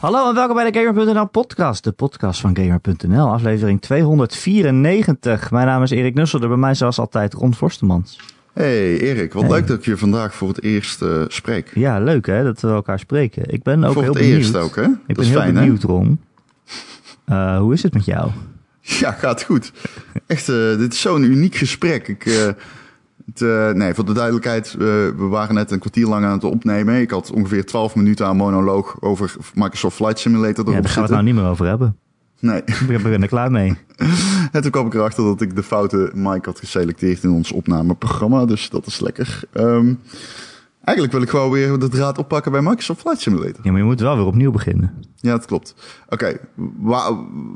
Hallo en welkom bij de Gamer.nl podcast, de podcast van Gamer.nl, aflevering 294. Mijn naam is Erik Nusselder, bij mij zoals altijd Ron Forstemans. Hey Erik, wat leuk dat ik je vandaag voor het eerst uh, spreek. Ja, leuk hè, dat we elkaar spreken. Ik ben ook voor heel het benieuwd. eerst ook hè? Ik dat ben is heel fijn benieuwd hè? Ron. Uh, hoe is het met jou? Ja, gaat goed. Echt, uh, dit is zo'n uniek gesprek. Ik, het, nee, voor de duidelijkheid, we waren net een kwartier lang aan het opnemen. Ik had ongeveer 12 minuten aan monoloog over Microsoft Flight Simulator Ja, daar gaan we het nou niet meer over hebben. Nee. Ik ben er klaar mee. en toen kwam ik erachter dat ik de foute mic had geselecteerd in ons opnameprogramma. Dus dat is lekker. Um, eigenlijk wil ik gewoon weer de draad oppakken bij Microsoft Flight Simulator. Ja, maar je moet wel weer opnieuw beginnen. Ja, dat klopt. Oké, okay.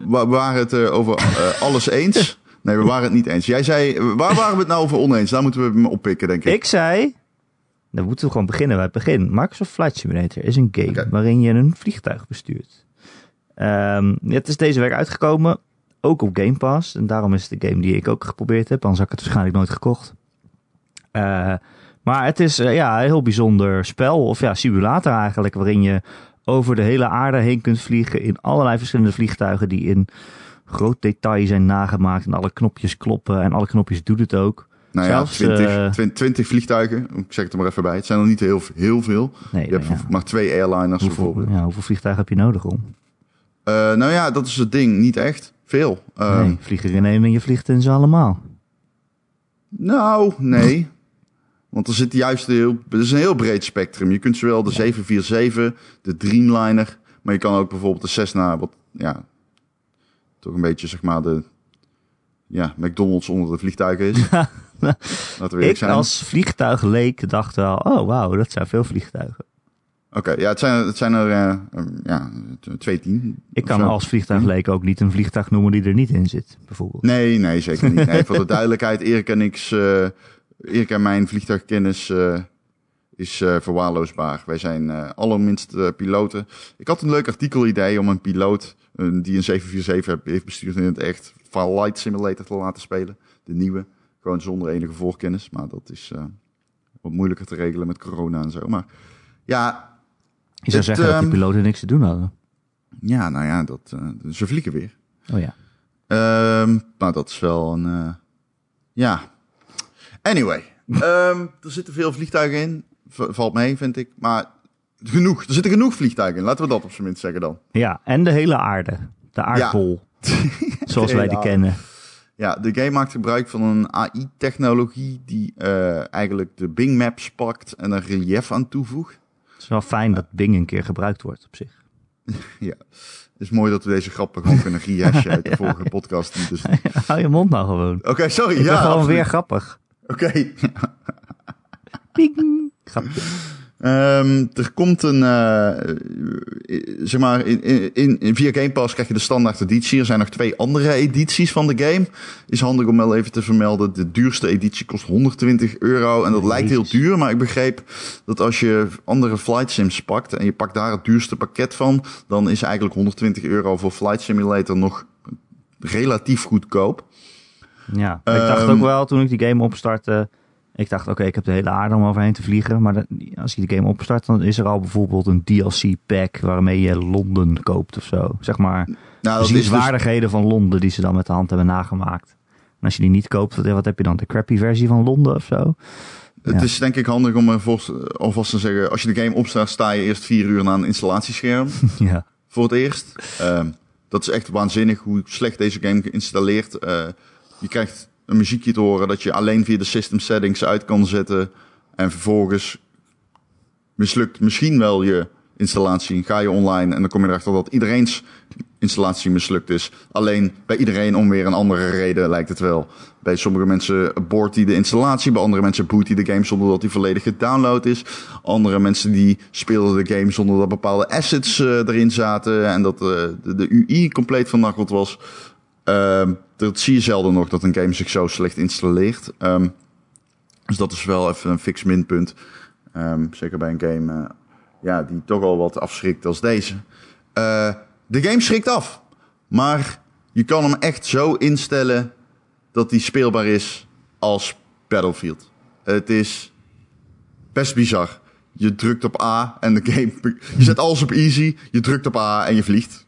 we, waren het over uh, alles eens. Nee, we waren het niet eens. Jij zei, waar waren we het nou over oneens? Daar moeten we me oppikken, denk ik. Ik zei, dan moeten we gewoon beginnen bij het begin. Microsoft Flight Simulator is een game okay. waarin je een vliegtuig bestuurt. Um, het is deze week uitgekomen, ook op Game Pass. En daarom is het de game die ik ook geprobeerd heb. Anders had ik het waarschijnlijk nooit gekocht. Uh, maar het is uh, ja, een heel bijzonder spel, of ja, simulator eigenlijk, waarin je over de hele aarde heen kunt vliegen in allerlei verschillende vliegtuigen die in groot detail zijn nagemaakt en alle knopjes kloppen en alle knopjes doet het ook. Nou ja, 20, uh, 20 vliegtuigen, ik zeg het er maar even bij. Het zijn er niet heel, heel veel. Nee, je hebt ja. maar twee airliners hoeveel, bijvoorbeeld. Ja, hoeveel vliegtuigen heb je nodig om? Uh, nou ja, dat is het ding. Niet echt veel. Uh, nee, vlieg er in één en je vliegt in ze allemaal. Nou, nee. Want er zit juist heel, het is een heel breed spectrum. Je kunt zowel de 747, de Dreamliner, maar je kan ook bijvoorbeeld de Cessna, wat ja, toch een beetje zeg maar de ja, McDonald's onder de vliegtuigen is. Laten we ik zijn. als vliegtuigleek dacht wel, oh wauw, dat zijn veel vliegtuigen. Oké, okay, ja, het zijn, het zijn er uh, ja, twee tien. Ik kan als vliegtuigleek ook niet een vliegtuig noemen die er niet in zit, bijvoorbeeld. Nee, nee, zeker niet. Nee, voor de duidelijkheid, Erik en ik, uh, Erik en mijn vliegtuigkennis uh, is verwaarloosbaar. Wij zijn allerminst piloten. Ik had een leuk artikel-idee om een piloot die een 747 heeft bestuurd in het echt Flight Simulator te laten spelen. De nieuwe. Gewoon zonder enige voorkennis. Maar dat is uh, wat moeilijker te regelen met corona en zo. Maar ja. Je zou het, zeggen dat die ehm, piloten niks te doen hadden. Ja, nou ja, dat, uh, ze vliegen weer. Oh ja. Um, maar dat is wel een. Uh, ja. Anyway. um, er zitten veel vliegtuigen in. V valt mee, vind ik. Maar genoeg. Er zitten genoeg vliegtuigen in. Laten we dat op zijn minst zeggen dan. Ja, en de hele aarde. De aardbol. Ja. zoals wij die kennen. Ja, de game maakt gebruik van een AI-technologie die uh, eigenlijk de Bing Maps pakt en een relief aan toevoegt. Het is wel fijn dat Bing een keer gebruikt wordt op zich. ja, het is mooi dat we deze grappen gewoon kunnen rehashen uit de ja. vorige podcast. Dus... Hou je mond nou gewoon. Oké, okay, sorry. Ik ja, ben gewoon absoluut. weer grappig. Oké. Okay. Ping. Grapje. Um, er komt een, uh, zeg maar, in, in, in, via Game Pass krijg je de standaard editie. Er zijn nog twee andere edities van de game. Is handig om wel even te vermelden. De duurste editie kost 120 euro. En dat lijkt heel duur, maar ik begreep dat als je andere flight sims pakt en je pakt daar het duurste pakket van, dan is eigenlijk 120 euro voor Flight Simulator nog relatief goedkoop. Ja, ik dacht ook wel toen ik die game opstartte. Ik dacht, oké, okay, ik heb de hele aarde om overheen te vliegen. Maar als je de game opstart, dan is er al bijvoorbeeld een DLC-pack waarmee je Londen koopt of zo. Zeg maar, nou, de zienswaardigheden dus... van Londen die ze dan met de hand hebben nagemaakt. En als je die niet koopt, wat, heb je dan? De crappy versie van Londen of zo? Het ja. is denk ik handig om alvast te zeggen, als je de game opstart, sta je eerst vier uur naar een installatiescherm. ja. Voor het eerst. Uh, dat is echt waanzinnig hoe slecht deze game geïnstalleerd. Uh, je krijgt een muziekje te horen dat je alleen via de system settings uit kan zetten. En vervolgens mislukt misschien wel je installatie. Ga je online en dan kom je erachter dat iedereen's installatie mislukt is. Alleen bij iedereen om weer een andere reden lijkt het wel. Bij sommige mensen boort hij de installatie. Bij andere mensen boot hij de game zonder dat hij volledig gedownload is. Andere mensen die speelden de game zonder dat bepaalde assets uh, erin zaten. En dat de, de UI compleet vernakkeld was. Uh, dat zie je zelden nog dat een game zich zo slecht installeert. Um, dus dat is wel even een fix minpunt. Um, zeker bij een game uh, ja, die toch al wat afschrikt als deze. Uh, de game schrikt af. Maar je kan hem echt zo instellen dat hij speelbaar is als Battlefield. Het is best bizar. Je drukt op A en de game... Je zet alles op easy, je drukt op A en je vliegt.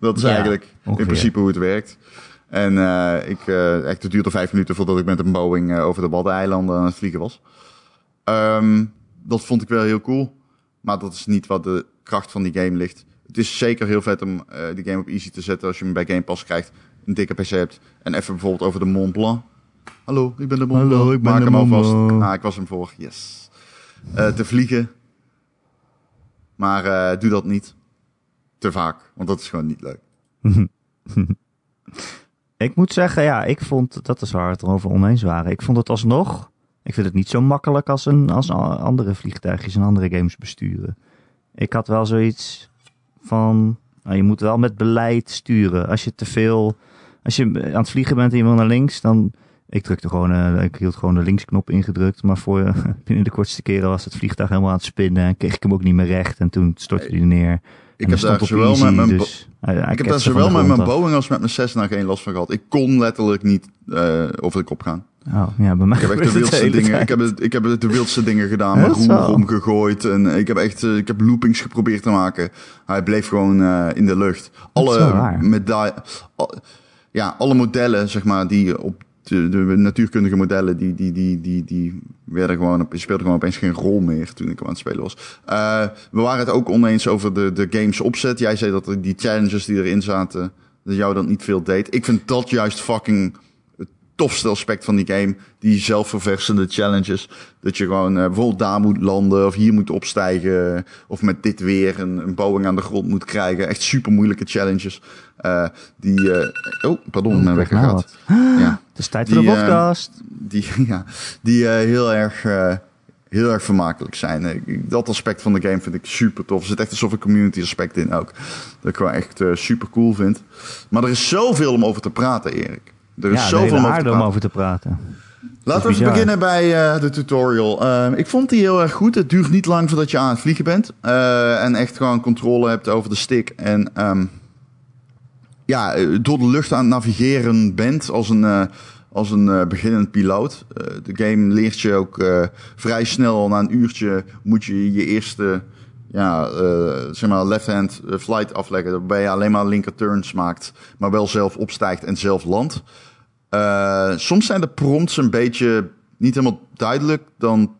Dat is Ja, eigenlijk ongeveer. in principe hoe het werkt. En eh, ik, eh, echt, het duurde vijf minuten voordat ik met een Boeing eh, over de Waddeneilanden aan het vliegen was. Ehm, dat vond ik wel heel cool. Maar dat is niet wat de kracht van die game ligt. Het is zeker heel vet om eh die game op easy te zetten als je hem bij Game Pass krijgt. Een dikke PC hebt. En even bijvoorbeeld over de Mont Blanc. Hallo, ik ben de Mont Hallo, Blanc. ik ben Maak de hem alvast. Ah, ik was hem voor. Yes. Eh, te vliegen. Maar eh, doe dat niet. Te vaak. Want dat is gewoon niet leuk. Ik moet zeggen, ja, ik vond, dat is waar we het erover oneens waren. Ik vond het alsnog, ik vind het niet zo makkelijk als, een, als andere vliegtuigjes en andere games besturen. Ik had wel zoiets van, nou, je moet wel met beleid sturen. Als je te veel, als je aan het vliegen bent en je wil naar links, dan, ik drukte gewoon, eh, ik hield gewoon de linksknop ingedrukt. Maar voor, binnen de kortste keren was het vliegtuig helemaal aan het spinnen en kreeg ik hem ook niet meer recht. En toen stortte hij neer. Ik En heb hij daar zowel easy, met mijn... Dus ik heb daar zowel met mijn. Boeing als met mijn Cessna geen last van gehad. Ik kon letterlijk niet over de kop gaan. Oh, ja, bij mij Ik heb echt de wildste dingen. tijd. Ik heb, ik heb de wildste dingen gedaan. Roer zo? omgegooid. En ik heb echt eh, ik heb loopings geprobeerd te maken. Hij bleef gewoon eh, in de lucht. Alle medaille, al- ja, alle modellen, zeg maar, die op de, natuurkundige modellen, die, die, die, die, die werden gewoon, speelden gewoon opeens geen rol meer toen ik aan het spelen was. Eh, we waren het ook oneens over de, de games opzet. Jij zei dat die challenges die erin zaten, dat jou dat niet veel deed. Ik vind dat juist fucking tofste aspect van die game. Die zelfverversende challenges. Dat je gewoon eh, bijvoorbeeld daar moet landen of hier moet opstijgen. Of met dit weer een, een Boeing aan de grond moet krijgen. Echt super moeilijke challenges. Eh, die, eh, oh, pardon, Oh, mijn wekker nou gaat. Ja, Het is tijd voor de Die, podcast. die, ja, die heel erg... Heel erg vermakelijk zijn. Ik- Dat aspect van de game vind ik super tof. Er zit echt een soort community aspect in ook. Dat ik gewoon echt super cool vind. Maar er is zoveel om over te praten, Erik. Er is ja, zoveel over te aarde om praten. over te praten. Laten we even beginnen bij eh, de tutorial. Eh, ik vond die heel erg goed. Het duurt niet lang voordat je aan het vliegen bent. Eh, en echt gewoon controle hebt over de stick. En ehm, ja, eh, door de lucht aan het navigeren bent als een, als een beginnend piloot. De game leert je ook vrij snel. Na een uurtje moet je je eerste ja, eh, zeg maar left-hand eh, flight afleggen. Waarbij je alleen maar linker turns maakt. Maar wel zelf opstijgt en zelf landt. Eh, soms zijn de prompts een beetje niet helemaal duidelijk. Dan,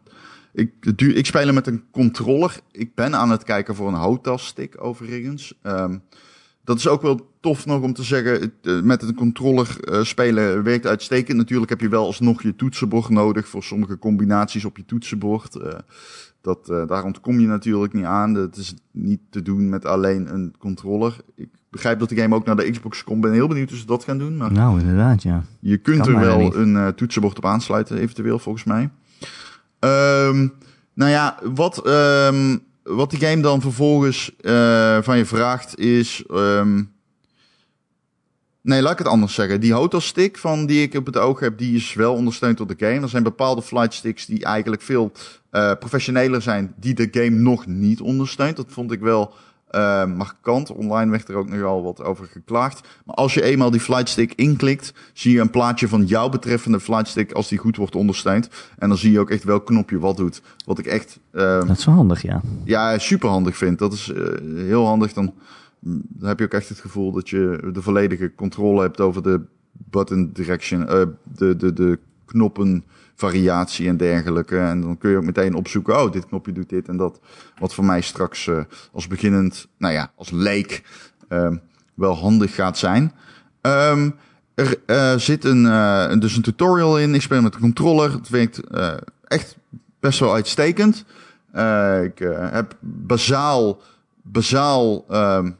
ik, ik speel met een controller. Ik ben aan het kijken voor een houttasstick overigens. Ehm, dat is ook wel tof nog om te zeggen. met een controller spelen werkt uitstekend. Natuurlijk heb je wel alsnog je toetsenbord nodig voor sommige combinaties op je toetsenbord. Dat, eh, daar ontkom je natuurlijk niet aan. Dat is niet te doen met alleen een controller. Ik begrijp dat de game ook naar de Xbox komt. Ben heel benieuwd hoe ze dat gaan doen. Maar Nou, inderdaad, ja. je kunt Kan er wel niet. een eh, toetsenbord op aansluiten, eventueel, volgens mij. Ehm, nou ja, wat, ehm, wat die game dan vervolgens eh, van je vraagt is... ehm, nee, laat ik het anders zeggen. Die hotelstick van die ik op het oog heb, die is wel ondersteund door de game. Er zijn bepaalde flightsticks die eigenlijk veel eh, professioneler zijn, die de game nog niet ondersteunt. Dat vond ik wel eh, markant. Online werd er ook nogal wat over geklaagd. Maar als je eenmaal die flightstick inklikt, zie je een plaatje van jouw betreffende flightstick als die goed wordt ondersteund. En dan zie je ook echt welk knopje wat doet. Wat ik echt eh, Dat is wel handig, ja. ja, super handig vind. Dat is eh, heel handig. Dan, dan heb je ook echt het gevoel dat je de volledige controle hebt over de button direction, eh, de, de, de knoppen variatie en dergelijke. En dan kun je ook meteen opzoeken, oh, dit knopje doet dit en dat. Wat voor mij straks eh, als beginnend, nou ja, als leek ehm, wel handig gaat zijn. Ehm, er eh, zit een, dus een tutorial in. Ik speel met de controller. Het werkt echt best wel uitstekend. Ik heb bazaal, bazaal ehm,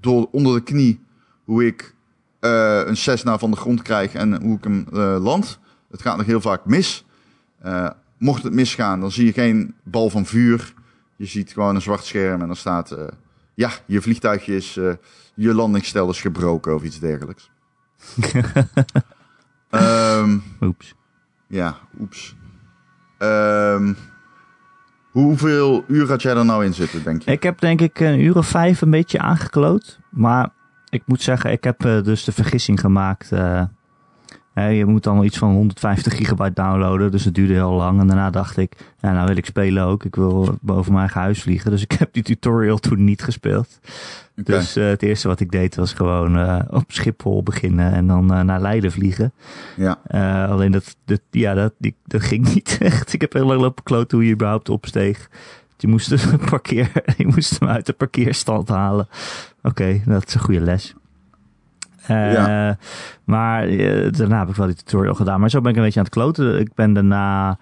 door onder de knie hoe ik eh, een Cessna van de grond krijg en hoe ik hem eh, land. Het gaat nog heel vaak mis. Eh, mocht het misgaan, dan zie je geen bal van vuur. Je ziet gewoon een zwart scherm en dan staat... ja, je vliegtuigje is... je landingsstel is gebroken of iets dergelijks. Ehm Oeps. ja, oeps. Ehm, hoeveel uur had jij er nou in zitten, denk je? Ik heb denk ik een uur of vijf een beetje aangekloot. Maar ik moet zeggen, ik heb eh, dus de vergissing gemaakt. eh, je moet dan iets van 150 gigabyte downloaden, dus het duurde heel lang. En daarna dacht ik, ja, nou wil ik spelen ook. Ik wil boven mijn eigen huis vliegen. Dus ik heb die tutorial toen niet gespeeld. Dus uh, het eerste wat ik deed was gewoon uh, op Schiphol beginnen en dan uh, naar Leiden vliegen. Ja. alleen dat, dat, ja, dat, die, dat ging niet echt. Ik heb heel lang lopen kloten hoe je überhaupt opsteeg. Je moest, een parkeer, je moest hem uit de parkeerstand halen. Oké, dat is een goede les. Ja. Maar daarna heb ik wel die tutorial gedaan. Maar zo ben ik een beetje aan het kloten. Ik ben daarna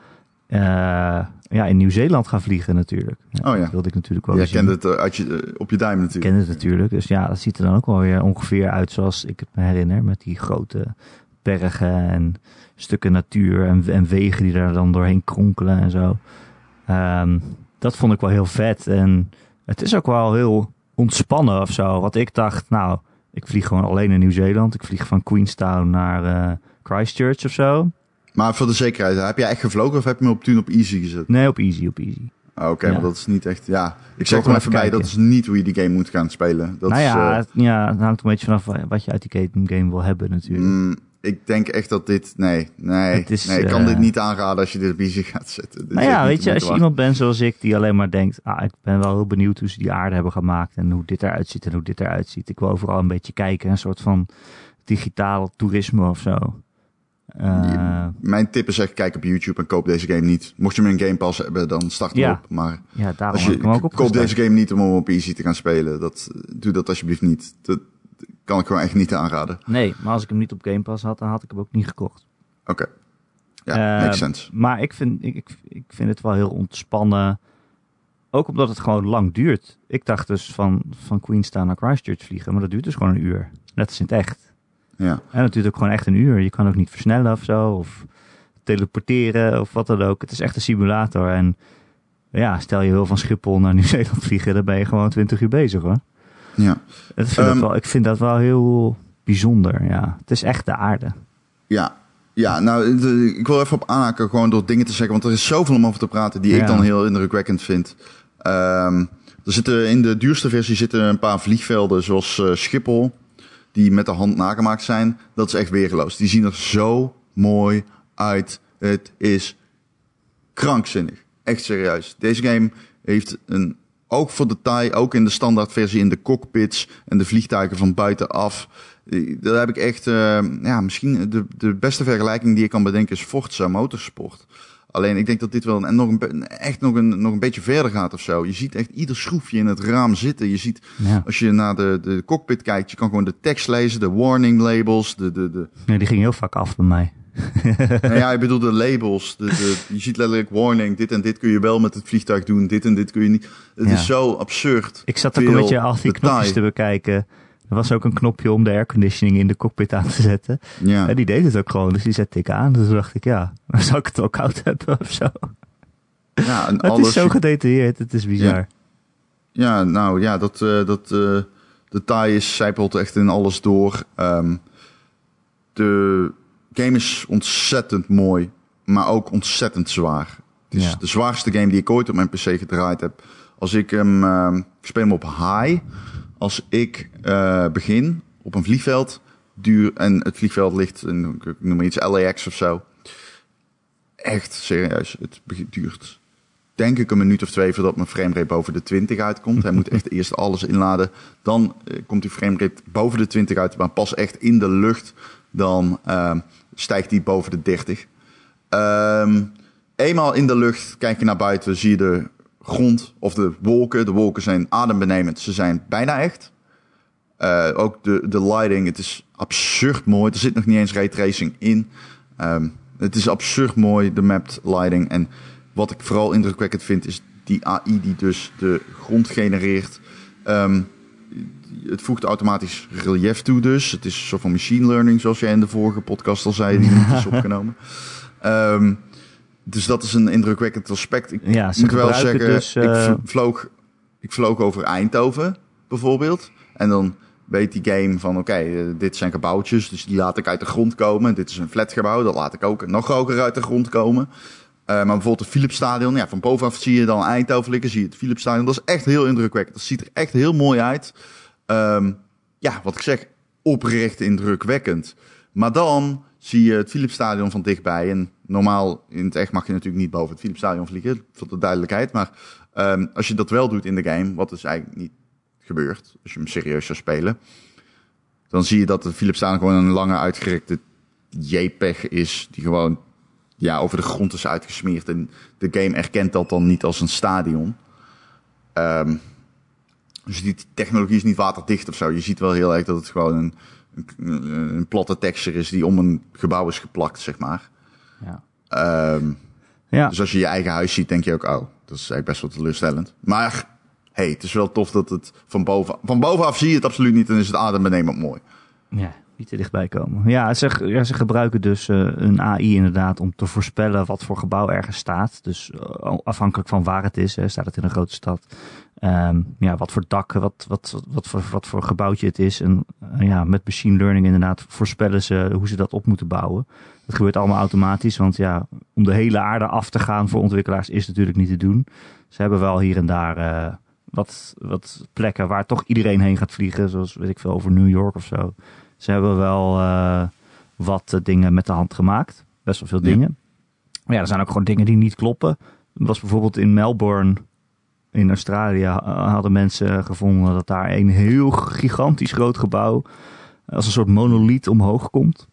ja, in Nieuw-Zeeland gaan vliegen natuurlijk. oh ja. Dat wilde ik natuurlijk wel Jij kende het uit je, op je duim natuurlijk. Ik kende het natuurlijk. Dus ja, dat ziet er dan ook wel weer ongeveer uit zoals ik het me herinner. Met die grote bergen en stukken natuur en, en wegen die daar dan doorheen kronkelen en zo. Um, dat vond ik wel heel vet. En het is ook wel heel ontspannen of zo. Wat ik dacht, nou, ik vlieg gewoon alleen in Nieuw-Zeeland. Ik vlieg van Queenstown naar uh, Christchurch of zo. Maar voor de zekerheid, heb je echt gevlogen of heb je me op toen op easy gezet? Nee, op easy, op easy. Ah, Oké, maar dat is niet echt. Ja, ik zeg er maar even bij, dat is niet hoe je die game moet gaan spelen. Dat nou ja, is, uh, ja, het hangt een beetje vanaf wat je uit die game wil hebben natuurlijk. Mm, ik denk echt dat dit. Nee, nee. Is, nee ik kan uh, dit niet aanraden als je dit op easy gaat zetten. Dit nou ja, weet je, als je iemand bent zoals ik, die alleen maar denkt: ah, ik ben wel heel benieuwd hoe ze die aarde hebben gemaakt en hoe dit eruit ziet en hoe dit eruit ziet. Ik wil overal een beetje kijken, een soort van digitaal toerisme of zo. Uh, Mijn tip is echt, kijk op YouTube en koop deze game niet. Mocht je hem in Game Pass hebben, dan start hem ja. op. Maar ja, daarom als je, koop deze game niet om hem op easy te gaan spelen. Dat, doe dat alsjeblieft niet. Dat kan ik gewoon echt niet aanraden. Nee, maar als ik hem niet op Game Pass had, dan had ik hem ook niet gekocht. Oké. Okay. Ja, uh, makes sense. Maar ik vind, ik, ik, ik vind het wel heel ontspannen. Ook omdat het gewoon lang duurt. Ik dacht dus van, van Queenstown naar Christchurch vliegen, maar dat duurt dus gewoon een uur. Net als in het echt. Ja. En het duurt ook gewoon echt een uur. Je kan ook niet versnellen of zo. Of teleporteren of wat dan ook. Het is echt een simulator. En ja, stel je wil van Schiphol naar Nieuw-Zeeland vliegen, dan ben je gewoon 20 uur bezig hoor. Ja. Dat vind um, wel, ik vind dat wel heel bijzonder. Ja. Het is echt de aarde. Ja, ja, nou, de, ik wil even op aanhaken, gewoon door dingen te zeggen, want er is zoveel om over te praten die Ja. ik dan heel indrukwekkend vind. Ehm, er zitten in de duurste versie zitten een paar vliegvelden, zoals eh, Schiphol, die met de hand nagemaakt zijn. Dat is echt weergeloos. Die zien er zo mooi uit. Het is krankzinnig. Echt serieus. Deze game heeft een oog voor detail, ook in de standaardversie in de cockpits en de vliegtuigen van buitenaf. Daar heb ik echt, uh, ja, misschien de, de beste vergelijking die ik kan bedenken is Forza Motorsport. Alleen ik denk dat dit wel en nog een, echt nog een, nog een beetje verder gaat of zo. Je ziet echt ieder schroefje in het raam zitten. Je ziet, Ja. als je naar de, de cockpit kijkt, je kan gewoon de tekst lezen, de warning labels, de, de, de, Nee, die ging heel vaak af bij mij. Nou ja, ik bedoel de labels. De, de, je ziet letterlijk warning, dit en dit kun je wel met het vliegtuig doen, dit en dit kun je niet. Het Ja. is zo absurd. Ik zat ook een beetje al die knopjes te bekijken. Er was ook een knopje om de airconditioning in de cockpit aan te zetten. Ja. En die deed het ook gewoon, dus die zette ik aan. Dus dacht ik, ja, dan zou ik het wel koud hebben of zo. Ja, en Het alles. is zo gedetailleerd, het is bizar. Ja, nou ja, dat, eh dat eh detail is zijpelt echt in alles door. Ehm, de game is ontzettend mooi, maar ook ontzettend zwaar. Het is Ja. de zwaarste game die ik ooit op mijn PC gedraaid heb. Als ik hem, ehm, ik speel hem op high. Als ik eh, begin op een vliegveld, duur, en het vliegveld ligt, in, ik noem maar iets LAX of zo. Echt serieus, het duurt denk ik een minuut of twee voordat mijn framerate boven de 20 uitkomt. Hij moet echt eerst alles inladen. Dan eh, komt die framerate boven de 20 uit, maar pas echt in de lucht. Dan ehm, stijgt die boven de 30. Ehm, eenmaal in de lucht, kijk je naar buiten, zie je de grond of de wolken. De wolken zijn adembenemend. Ze zijn bijna echt. Eh, ook de, de lighting, het is absurd mooi. Er zit nog niet eens raytracing in. Ehm, het is absurd mooi, de mapped lighting. En wat ik vooral indrukwekkend vind, is die AI die dus de grond genereert. Ehm, het voegt automatisch relief toe dus. Het is een soort van machine learning, zoals jij in de vorige podcast al zei, die niet is opgenomen. Ehm, dus dat is een indrukwekkend aspect. Ik Ja, moet wel zeggen, dus, ik eh, vloog, ik vloog over Eindhoven bijvoorbeeld. En dan weet die game van, oké, eh, dit zijn gebouwtjes, dus die laat ik uit de grond komen. Dit is een flatgebouw, dat laat ik ook nog hoger uit de grond komen. Eh, maar bijvoorbeeld het Philipsstadion, ja, van bovenaf zie je dan Eindhoven liggen, zie je het Philipsstadion. Dat is echt heel indrukwekkend. Dat ziet er echt heel mooi uit. Ehm, ja, wat ik zeg, oprecht indrukwekkend. Maar dan zie je het Philipsstadion van dichtbij. En normaal in het echt mag je natuurlijk niet boven het Philipsstadion vliegen, voor de duidelijkheid. Maar ehm, als je dat wel doet in de game, wat dus eigenlijk niet gebeurt, als je hem serieus zou spelen, dan zie je dat het Philipsstadion gewoon een lange uitgerekte JPEG is, die gewoon ja, over de grond is uitgesmeerd. En de game erkent dat dan niet als een stadion. Ehm, dus die technologie is niet waterdicht of zo. Je ziet wel heel erg dat het gewoon een, een, een platte texture is die om een gebouw is geplakt, zeg maar. Ja. Ehm, Ja. Dus als je je eigen huis ziet, denk je ook, oh, dat is eigenlijk best wel teleurstellend. Maar hey, het is wel tof dat het van boven, van bovenaf zie je het absoluut niet en is het adembenemend mooi. Ja, niet te dichtbij komen. Ja, ze, ja, ze gebruiken dus eh, een AI inderdaad om te voorspellen wat voor gebouw ergens staat. Dus eh, afhankelijk van waar het is, hè, staat het in een grote stad. Ehm, ja, wat voor dak, wat, wat, wat, voor, wat voor gebouwtje het is. En eh, ja, met machine learning inderdaad voorspellen ze hoe ze dat op moeten bouwen. Dat gebeurt allemaal automatisch, want ja, om de hele aarde af te gaan voor ontwikkelaars is natuurlijk niet te doen. Ze hebben wel hier en daar eh, wat, wat plekken waar toch iedereen heen gaat vliegen, zoals weet ik veel over New York of zo. Ze hebben wel eh, wat dingen met de hand gemaakt, best wel veel Ja. dingen. Maar ja, er zijn ook gewoon dingen die niet kloppen. Er was bijvoorbeeld in Melbourne in Australië eh, hadden mensen gevonden dat daar een heel gigantisch groot gebouw als een soort monoliet omhoog komt.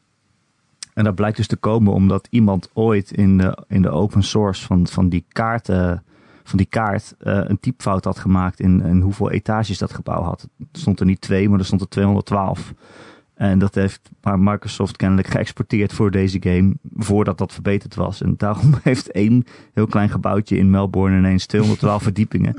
En dat blijkt dus te komen omdat iemand ooit in de, in de open source van, van die kaarten, van die kaart eh, een typfout had gemaakt in, in hoeveel etages dat gebouw had. Er stond er niet twee, maar er stond er 212. En dat heeft maar Microsoft kennelijk geëxporteerd voor deze game voordat dat verbeterd was. En daarom heeft één heel klein gebouwtje in Melbourne ineens 212 verdiepingen.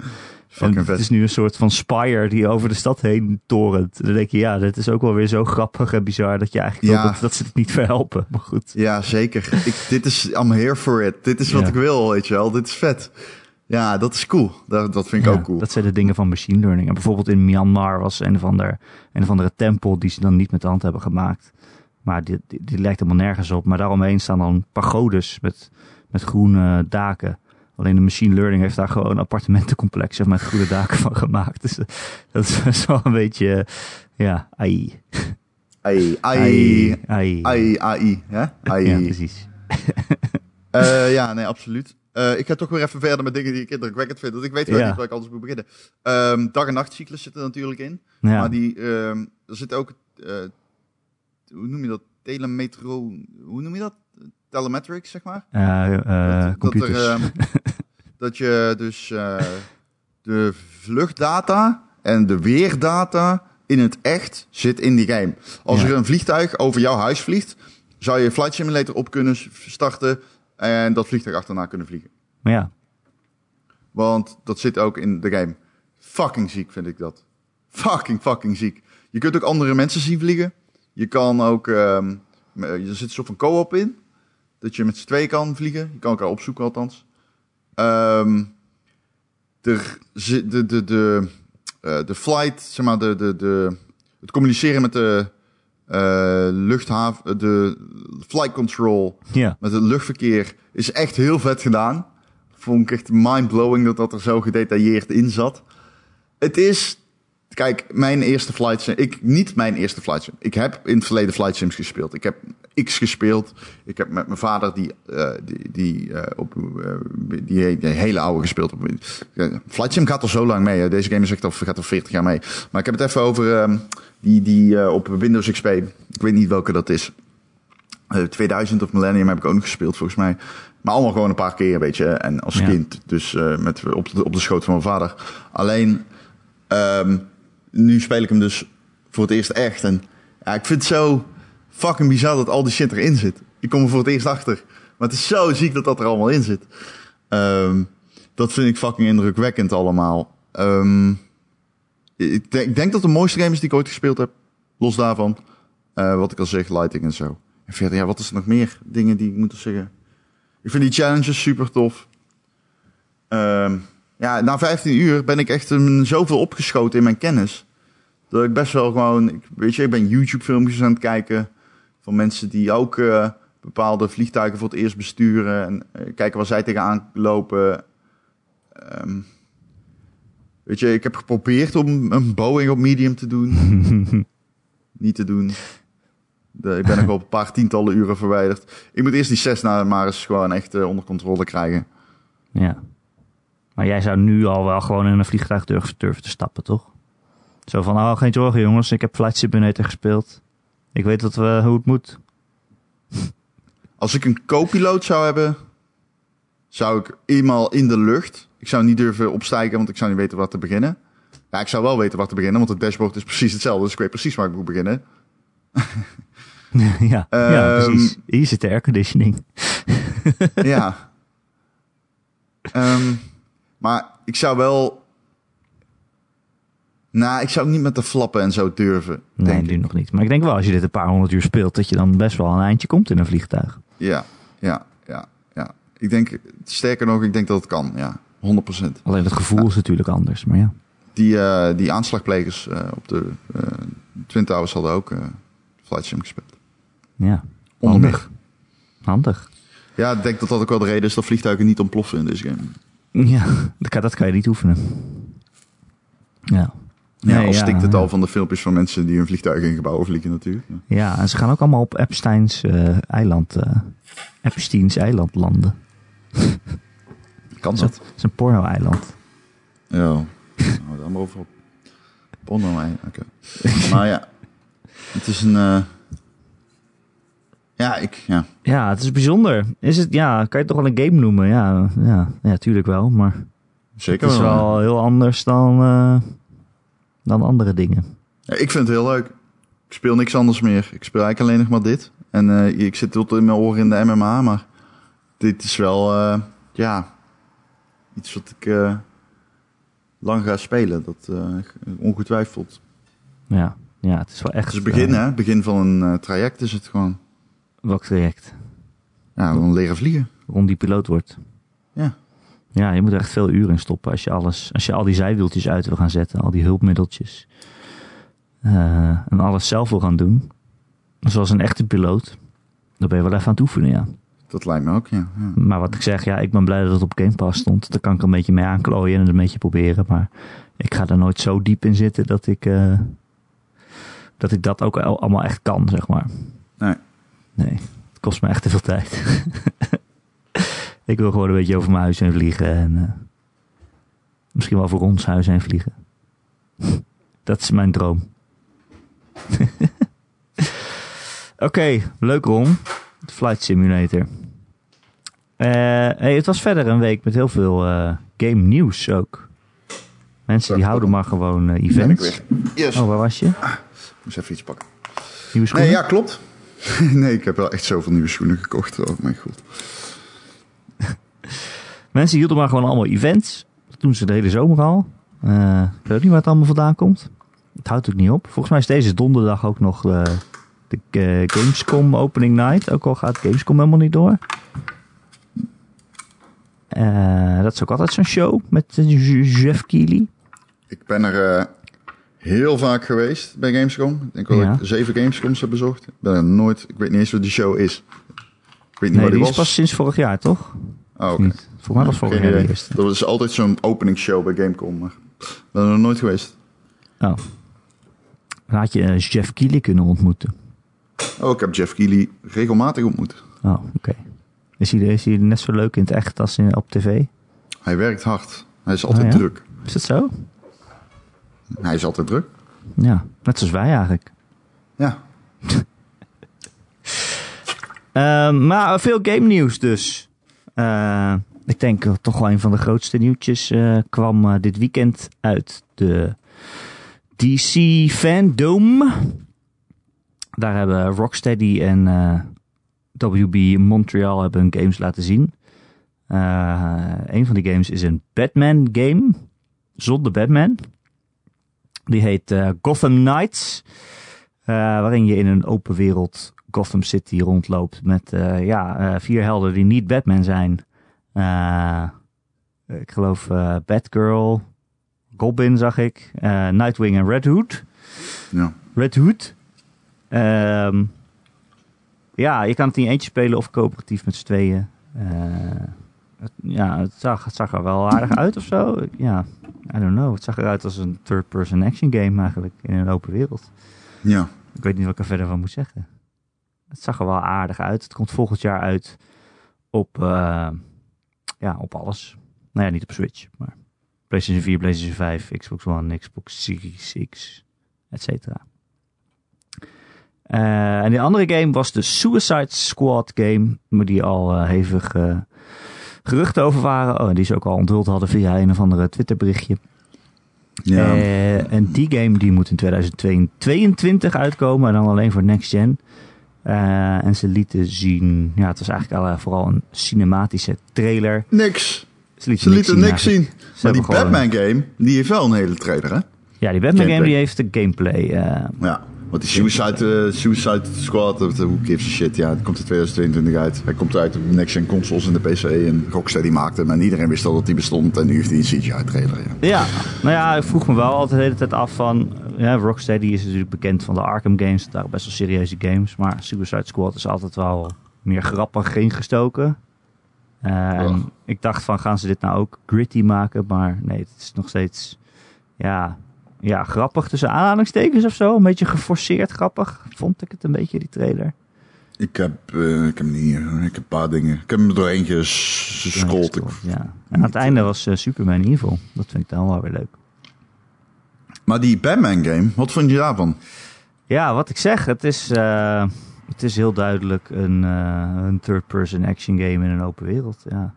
En het is nu een soort van spire die over de stad heen torent. Dan denk je, ja, dat is ook wel weer zo grappig en bizar dat je eigenlijk Ja. dat, dat ze het niet verhelpen. Maar goed. Ja, zeker. Ik, dit is, I'm here for it. Dit is wat Ja. ik wil, weet je wel. Dit is vet. Ja, dat is cool. Dat, dat vind ik Ja, ook cool. Dat zijn de dingen van machine learning. En bijvoorbeeld in Myanmar was een of, ander, een of andere tempel die ze dan niet met de hand hebben gemaakt. Maar die, die, die lijkt helemaal nergens op. Maar daaromheen staan dan pagodes met, met groene daken. Alleen de machine learning heeft daar gewoon appartementencomplexen met groene daken van gemaakt. Dus eh, dat is wel een beetje, ja, AI. AI, AI, AI. AI? AI. Ja, precies. Eh, ja, nee, absoluut. Eh, ik ga toch weer even verder met dingen die ik indrukwekkend vind. Want ik weet wel Ja. niet waar ik anders moet beginnen. Ehm, dag- en nachtcyclus zit er natuurlijk in. Ja. Maar die, ehm, er zit ook, eh, hoe noem je dat? Telemetro, hoe noem je dat? Telemetrics, zeg maar. Eh, dat, computers. Dat, er, ehm, dat je dus de vluchtdata en de weerdata in het echt zit in die game. Als Ja. er een vliegtuig over jouw huis vliegt, zou je Flight Simulator op kunnen starten en dat vliegtuig achterna kunnen vliegen. maar ja, Want dat zit ook in de game. Fucking ziek vind ik dat. Fucking, fucking ziek. Je kunt ook andere mensen zien vliegen. Je kan ook... ehm, er zit een soort van co-op in. Dat je met z'n tweeën kan vliegen. Je kan elkaar opzoeken althans. Er zit de, de, de, eh, de flight, zeg maar, de, de, de, het communiceren met de eh luchthaven, de flight control ja. met het luchtverkeer is echt heel vet gedaan. Vond ik echt mind-blowing dat dat er zo gedetailleerd in zat. Het is... Kijk, mijn eerste flight sim... Ik, niet mijn eerste flight sim. Ik heb in het verleden flight sims gespeeld. Ik heb X gespeeld. Ik heb met mijn vader die, eh, die, die, eh, op, eh, die, die hele oude gespeeld. Op, flight sim gaat al zo lang mee. hè. Deze game is echt al, gaat al 40 jaar mee. Maar ik heb het even over ehm, die, die op Windows XP. Ik weet niet welke dat is. Eh, 2000 of Millennium heb ik ook nog gespeeld, volgens mij. Maar allemaal gewoon een paar keer, weet je. En als Ja. kind, dus met, op, de, op de schoot van mijn vader. Alleen, ehm, nu speel ik hem dus voor het eerst echt. En ja, ik vind het zo fucking bizar dat al die shit erin zit. Ik kom er voor het eerst achter. Maar het is zo ziek dat dat er allemaal in zit. Ehm, dat vind ik fucking indrukwekkend allemaal. Ehm, ik, denk, ik denk dat de mooiste game is die ik ooit gespeeld heb. Los daarvan. Eh, wat ik al zeg, lighting en zo. En verder, ja, wat is er nog meer? Dingen die ik moet zeggen. Ik vind die challenges super tof. Ehm, ja, na 15 uur ben ik echt um, zoveel opgeschoten in mijn kennis. Dat ik best wel gewoon, weet je, ik ben YouTube filmpjes aan het kijken. Van mensen die ook eh, bepaalde vliegtuigen voor het eerst besturen. En eh, kijken waar zij tegenaan lopen. Ehm, weet je, ik heb geprobeerd om een Boeing op medium te doen. Niet te doen. De, ik ben nog wel een paar tientallen uren verwijderd. Ik moet eerst die Cessna maar eens gewoon echt uh, onder controle krijgen. Ja. Maar jij zou nu al wel gewoon in een vliegtuig durven, durven te stappen, toch? Zo van, oh, geen zorgen jongens, ik heb Flight Simulator gespeeld. Ik weet wat we, hoe het moet. Als ik een co-piloot zou hebben, zou ik eenmaal in de lucht. Ik zou niet durven opstijgen, want ik zou niet weten waar te beginnen. Ja, ik zou wel weten waar te beginnen, want het dashboard is precies hetzelfde. Dus ik weet precies waar ik moet beginnen. ja, ja, um, precies. Hier zit de airconditioning. ja. Um, maar ik zou wel... Nou, ik zou niet met de flappen en zo durven. Nee, nu nog niet. Maar ik denk wel, als je dit een paar honderd uur speelt, dat je dan best wel een eindje komt in een vliegtuig. Ja, ja, ja, ja. Ik denk, sterker nog, ik denk dat het kan, ja. 100%. Alleen het gevoel is natuurlijk anders, maar ja. Die, uh, die aanslagplegers uh, op de uh, Twin Towers hadden ook Flight Sim gespeeld. Ja, handig. Handig. Ja, ik denk dat dat ook wel de reden is dat vliegtuigen niet ontploffen in deze game. Ja, dat kan, dat kan je niet oefenen. Ja. Ja, nee, al stikt het al van de filmpjes van mensen die hun vliegtuig in gebouwen vliegen natuurlijk. Ja, en ze gaan ook allemaal op Epstein's uh, eiland, uh, Epstein's eiland landen. Kan dat? Het is een porno-eiland. Ja, nou, daar maar over op. Porno-eiland, oké. maar ja, het is een... Uh, ja, ik, ja. Ja, het is bijzonder. Is het, ja, kan je het toch wel een game noemen? Ja, ja, ja tuurlijk wel, maar... Zeker Het is wel, wel heel anders dan, uh, dan andere dingen. Ja, ik vind het heel leuk. Ik speel niks anders meer. Ik speel eigenlijk alleen nog maar dit. En uh, ik zit tot in mijn oren in de MMA, maar dit is wel, uh, ja, iets wat ik lang ga spelen. Dat ongetwijfeld. Ja, ja, het is wel echt... Het is het begin, hè? begin van een traject is het gewoon. Welk traject? Ja, dan leren vliegen. Rond die piloot wordt. Ja. Je moet er echt veel uren in stoppen als je alles, als je al die zijwieltjes uit wil gaan zetten, al die hulpmiddeltjes. Uh, en alles zelf wil gaan doen. Zoals een echte piloot. Dan ben je wel even aan het oefenen, ja. Dat lijkt me ook, ja. ja. Maar wat ik zeg, ja, ik ben blij dat het op Game Pass stond. Daar kan ik een beetje mee aanklooien en een beetje proberen. Maar ik ga er nooit zo diep in zitten dat ik, uh, dat, ik dat ook allemaal echt kan, zeg maar. Nee. Nee, het kost me echt te veel tijd. ik wil gewoon een beetje over mijn huis heen vliegen. En uh, misschien wel voor ons huis heen vliegen. Dat is mijn droom. Oké, okay, leuk Ron. Flight Simulator. Uh, hey, het was verder een week met heel veel uh, game nieuws ook. Mensen die houden maar gewoon uh, events. Yes. Oh, waar was je? Ah, ik moest even iets pakken. Nieuwe schoenen? Nee, ja, klopt. nee, ik heb wel echt zoveel nieuwe schoenen gekocht. Oh mijn god. Mensen hielden maar gewoon allemaal events. Dat doen ze de hele zomer al. Uh, ik weet ook niet waar het allemaal vandaan komt. Het houdt ook niet op. Volgens mij is deze donderdag ook nog de, de uh, Gamescom Opening Night. Ook al gaat Gamescom helemaal niet door. Uh, dat is ook altijd zo'n show met Jeff Keighley. Ik ben er heel vaak geweest bij Gamescom. Ik denk ja. dat ik zeven Gamescoms heb bezocht. Ik ben er nooit, ik weet niet eens wat die show is. Ik weet niet nee, waar die, die was. is pas sinds vorig jaar, toch? Oh. Okay. Voor mij was vorig jaar de eerste. Dat is altijd zo'n openingsshow bij Gamecom, maar ik ben er nog nooit geweest. Oh. Dan had je uh, Jeff Keighley kunnen ontmoeten. Oh, ik heb Jeff Keighley regelmatig ontmoet. Oh, oké. Okay. Is, hij, is hij net zo leuk in het echt als in, op tv? Hij werkt hard. Hij is altijd oh, ja? druk. Is dat zo? Hij is altijd druk. Ja, net zoals wij eigenlijk. Ja. uh, maar veel game nieuws dus. Uh, ik denk uh, toch wel een van de grootste nieuwtjes uh, kwam dit weekend uit de DC Fandom. Daar hebben Rocksteady en WB Montreal hebben hun games laten zien. een van die games is een Batman game. Zonder Batman. Die heet uh, Gotham Knights. Uh, waarin je in een open wereld Gotham City rondloopt. Met uh, ja, vier helden die niet Batman zijn. ik geloof Batgirl, Goblin zag ik. Nightwing en Red Hood. Ja. Red Hood. Um, ja, je kan het in eentje spelen of coöperatief met z'n tweeën. ja, het zag, het zag er wel aardig uit of zo. Ja, I don't know. Het zag eruit als een third-person action game eigenlijk in een open wereld. Ja. Ik weet niet wat ik er verder van moet zeggen. Het zag er wel aardig uit. Het komt volgend jaar uit op, uh, ja, op alles. Nou ja, niet op Switch, maar PlayStation 4, PlayStation 5, Xbox One, Xbox Series X, et cetera. Uh, en die andere game was de Suicide Squad game, maar die al uh, hevig uh, geruchten over waren. Oh, die ze ook al onthuld hadden via een of andere Twitter berichtje. Ja. en die game die moet in 2022 uitkomen en dan alleen voor next gen. en ze lieten zien, ja, het was eigenlijk al, vooral een cinematische trailer. Niks. Ze lieten, ze lieten niks zien. maar die Batman game, die heeft wel een hele trailer, hè? Ja, die Batman game die heeft de gameplay. ja. Want die Suicide, uh, Suicide Squad, uh, who gives a shit, ja, het komt in 2022 uit. Hij komt uit op de next-gen consoles en de PC. En Rocksteady maakte hem en iedereen wist al dat hij bestond. En nu heeft hij een CGI-trailer, ja. ja. nou ja, ik vroeg me wel altijd de hele tijd af van... Ja, Rocksteady is natuurlijk bekend van de Arkham games. Dat waren best wel serieuze games. Maar Suicide Squad is altijd wel meer grappig ingestoken. Uh, en ik dacht van, gaan ze dit nou ook gritty maken? Maar nee, het is nog steeds... Ja, ja, grappig tussen aanhalingstekens of zo. Een beetje geforceerd grappig, vond ik het een beetje, die trailer. Ik heb, uh, ik heb niet, ik heb een paar dingen. Ik heb hem er doorheen gescrollt. Ja. En aan het einde was uh, Superman Evil. Dat vind ik dan wel weer leuk. Maar die Batman game, wat vond je daarvan? Ja, wat ik zeg, het is, uh, het is heel duidelijk een, een third-person action game in een open wereld. Ja.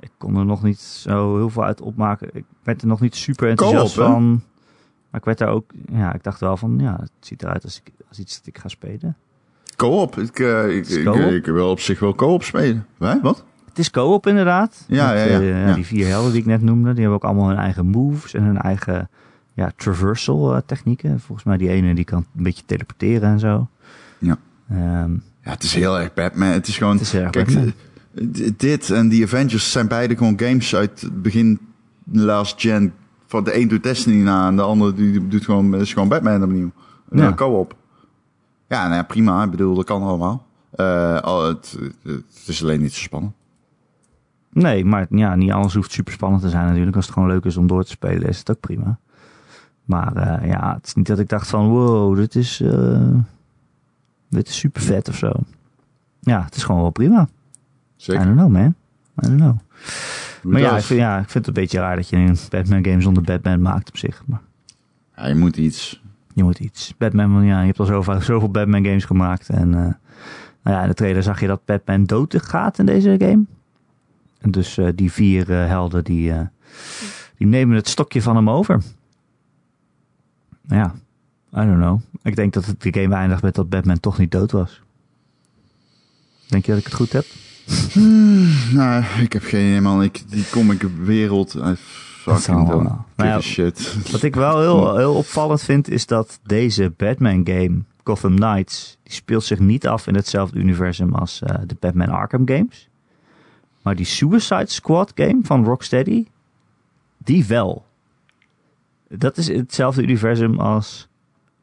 Ik kon er nog niet zo heel veel uit opmaken. Ik ben er nog niet super enthousiast van. Maar ik werd daar ook, ja, ik dacht wel van, ja, het ziet eruit als, ik, als iets dat ik ga spelen. Co-op? Ik, uh, ik, ik, ik, wil op zich wel co-op spelen. Hè? Wat? Het is co-op inderdaad. Ja, Met, ja, ja, Die vier helden die ik net noemde, die hebben ook allemaal hun eigen moves en hun eigen ja, traversal uh, technieken. Volgens mij die ene die kan een beetje teleporteren en zo. Ja. Um, ja, het is heel erg Batman. Het is gewoon, het is kijk, dit en die Avengers zijn beide gewoon games uit begin last gen van de een doet Destiny na en de andere die doet gewoon, is gewoon Batman opnieuw. Ja. Co-op. Ja, nou ja, prima. Ik bedoel, dat kan allemaal. Uh, het, het, is alleen niet zo spannend. Nee, maar ja, niet alles hoeft super spannend te zijn natuurlijk. Als het gewoon leuk is om door te spelen, is het ook prima. Maar uh, ja, het is niet dat ik dacht van wow, dit is, uh, dit is super vet of zo. Ja, het is gewoon wel prima. Zeker. I don't know, man. I don't know. Maar ja ik, vind, ja, ik vind het een beetje raar dat je een Batman game zonder Batman maakt op zich. Maar... Ja, je moet iets. Je moet iets. Batman, ja, je hebt al zoveel, zoveel Batman games gemaakt. En uh, nou ja, in de trailer zag je dat Batman dood gaat in deze game. En dus uh, die vier uh, helden die, die nemen het stokje van hem over. Ja, I don't know. Ik denk dat het de game eindigt met dat Batman toch niet dood was. Denk je dat ik het goed heb? Hmm, nou, ik heb geen man. Ik, die comic wereld. I fucking don't nou ja, shit. Wat ik wel heel, heel opvallend vind, is dat deze Batman game, Gotham Knights, die speelt zich niet af in hetzelfde universum als uh, de Batman Arkham games. Maar die Suicide Squad game van Rocksteady, die wel. Dat is hetzelfde universum als